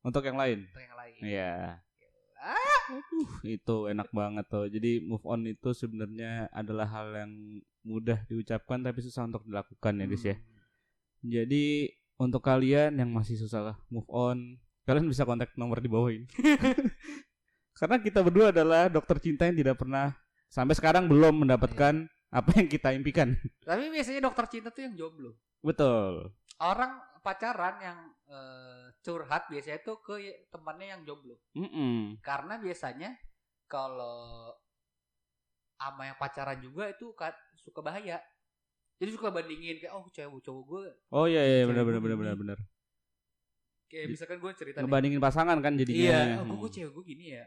[SPEAKER 2] Untuk yang lain.
[SPEAKER 3] ke yang lain
[SPEAKER 2] Iya.
[SPEAKER 3] Ah.
[SPEAKER 2] Itu enak banget tuh. Jadi move on itu sebenarnya adalah hal yang mudah diucapkan tapi susah untuk dilakukan ya guys ya.
[SPEAKER 3] Hmm.
[SPEAKER 2] Jadi untuk kalian yang masih susah move on, kalian bisa kontak nomor di bawah ini. Karena kita berdua adalah dokter cinta yang tidak pernah sampai sekarang belum mendapatkan apa yang kita impikan.
[SPEAKER 3] tapi biasanya dokter cinta tuh yang jomblo
[SPEAKER 2] Betul.
[SPEAKER 3] orang pacaran yang eh, curhat biasanya tuh ke temannya yang jomblo
[SPEAKER 2] Mm-mm.
[SPEAKER 3] karena biasanya kalau ama yang pacaran juga itu ka- suka bahaya jadi suka bandingin kayak oh cewek cowok gue
[SPEAKER 2] Oh iya iya benar benar benar benar benar.
[SPEAKER 3] kayak misalkan gue cerita nih,
[SPEAKER 2] Ngebandingin pasangan kan jadinya.
[SPEAKER 3] iya oh,
[SPEAKER 2] Hmm.
[SPEAKER 3] gue cewek gue gini ya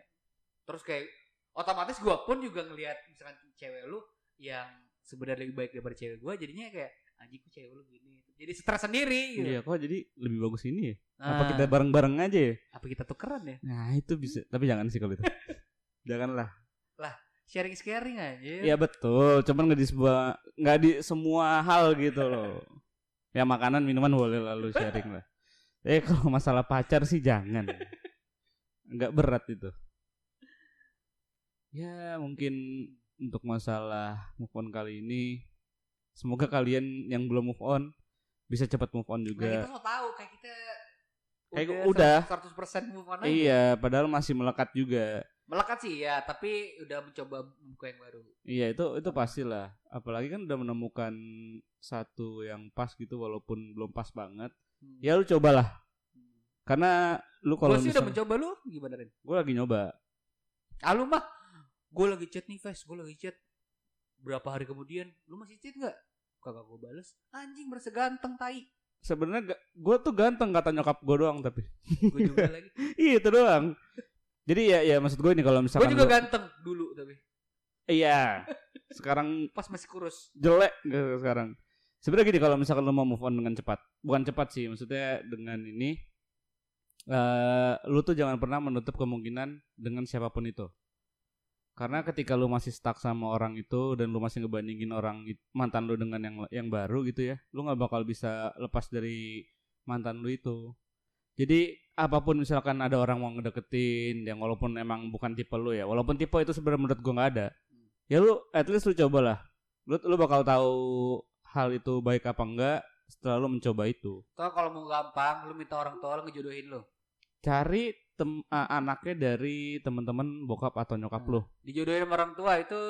[SPEAKER 3] terus kayak otomatis gue pun juga ngelihat misalkan cewek lu yang sebenarnya lebih baik daripada cewek gue jadinya kayak anjing kok cewek lu gini jadi stres sendiri gitu.
[SPEAKER 2] Iya, kok jadi lebih bagus ini ya? Apa
[SPEAKER 3] Nah,
[SPEAKER 2] kita bareng-bareng aja ya?
[SPEAKER 3] apa kita tukeran ya
[SPEAKER 2] Nah, itu bisa. Tapi jangan sih kalau itu. Janganlah.
[SPEAKER 3] sharing sharing aja
[SPEAKER 2] Iya betul, cuman nggak di sebuah nggak di semua hal gitu loh. Ya makanan minuman boleh lalu sharing lah. Eh kalau masalah pacar sih jangan. nggak berat itu ya mungkin untuk masalah move on kali ini semoga kalian yang belum move on bisa cepat move on
[SPEAKER 3] Nah, kita
[SPEAKER 2] juga
[SPEAKER 3] mau tahu kayak kita
[SPEAKER 2] Kayak udah.
[SPEAKER 3] 100% move on aja.
[SPEAKER 2] iya padahal masih melekat juga
[SPEAKER 3] Melekat sih ya, tapi udah mencoba membuka yang baru.
[SPEAKER 2] iya itu itu pastilah apalagi kan udah menemukan satu yang pas gitu walaupun belum pas banget
[SPEAKER 3] Hmm.
[SPEAKER 2] ya lu cobalah karena lu kalau
[SPEAKER 3] Gua sih udah mencoba lu gimana Ren?
[SPEAKER 2] gue lagi nyoba
[SPEAKER 3] Ah lu mah gue lagi chat nih Ves, gue lagi chat berapa hari kemudian lu masih chat nggak? Kagak gue bales. Anjing berasa ganteng tai.
[SPEAKER 2] sebenarnya gue tuh ganteng kata nyokap gue doang tapi
[SPEAKER 3] Gue juga lagi.
[SPEAKER 2] iya itu doang jadi ya ya maksud gue ini kalau
[SPEAKER 3] Gue
[SPEAKER 2] misalkan
[SPEAKER 3] juga
[SPEAKER 2] lu-
[SPEAKER 3] ganteng dulu tapi
[SPEAKER 2] iya sekarang
[SPEAKER 3] pas masih kurus.
[SPEAKER 2] jelek gitu sekarang sebenarnya gini kalau misalkan lu mau move on dengan cepat bukan cepat sih maksudnya dengan ini eh lu tuh jangan pernah menutup kemungkinan dengan siapa pun itu karena ketika lu masih stuck sama orang itu dan lu masih ngebandingin orang mantan lu dengan yang yang baru gitu ya lu nggak bakal bisa lepas dari mantan lu itu. Jadi apa pun misalkan ada orang mau ngedeketin yang walaupun emang bukan tipe lu ya walaupun tipe itu sebenarnya menurut gua nggak ada ya lu at least lu cobalah. Lu lu bakal tahu hal itu baik apa enggak setelah lu mencoba itu.
[SPEAKER 3] Toh kalau mau gampang lu minta orang tua lu ngejodohin lu.
[SPEAKER 2] Cari tem a- anaknya dari teman-teman bokap atau nyokap
[SPEAKER 3] Hmm.
[SPEAKER 2] lu
[SPEAKER 3] Dijodohin sama orang tua itu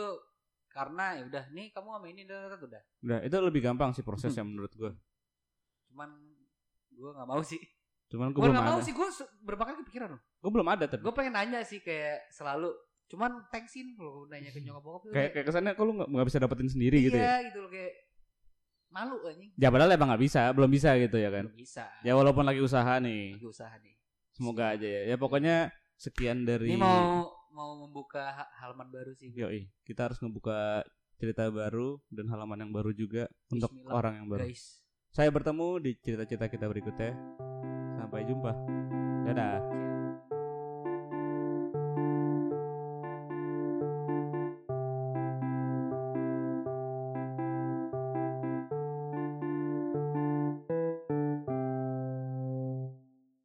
[SPEAKER 3] karena ya udah nih kamu sama ini udah udah, udah.
[SPEAKER 2] udah itu lebih gampang sih prosesnya menurut gue
[SPEAKER 3] Cuman gue nggak mau sih.
[SPEAKER 2] cuman gue
[SPEAKER 3] Gue
[SPEAKER 2] belum
[SPEAKER 3] mau
[SPEAKER 2] ada
[SPEAKER 3] sih gue berapa kali kepikiran loh.
[SPEAKER 2] gue belum ada tapi
[SPEAKER 3] Gue pengen nanya sih kayak selalu. Cuman thanksin kalau nanya ke nyokap bokap
[SPEAKER 2] kayak kayak kesannya kok lu nggak bisa dapetin sendiri gitu ya
[SPEAKER 3] iya gitu loh kayak malu anjing.
[SPEAKER 2] ya padahal emang nggak bisa belum bisa gitu ya kan
[SPEAKER 3] Belum bisa.
[SPEAKER 2] ya walaupun lagi usaha nih
[SPEAKER 3] Lagi usaha nih.
[SPEAKER 2] Semoga aja ya ya pokoknya sekian dari
[SPEAKER 3] Ini mau mau membuka ha- halaman baru sih.
[SPEAKER 2] Yoi, kita harus ngebuka cerita baru dan halaman yang baru juga untuk
[SPEAKER 3] Bismillah,
[SPEAKER 2] orang yang baru.
[SPEAKER 3] Guys.
[SPEAKER 2] Saya bertemu di cerita-cerita kita berikutnya. Sampai jumpa. Dadah.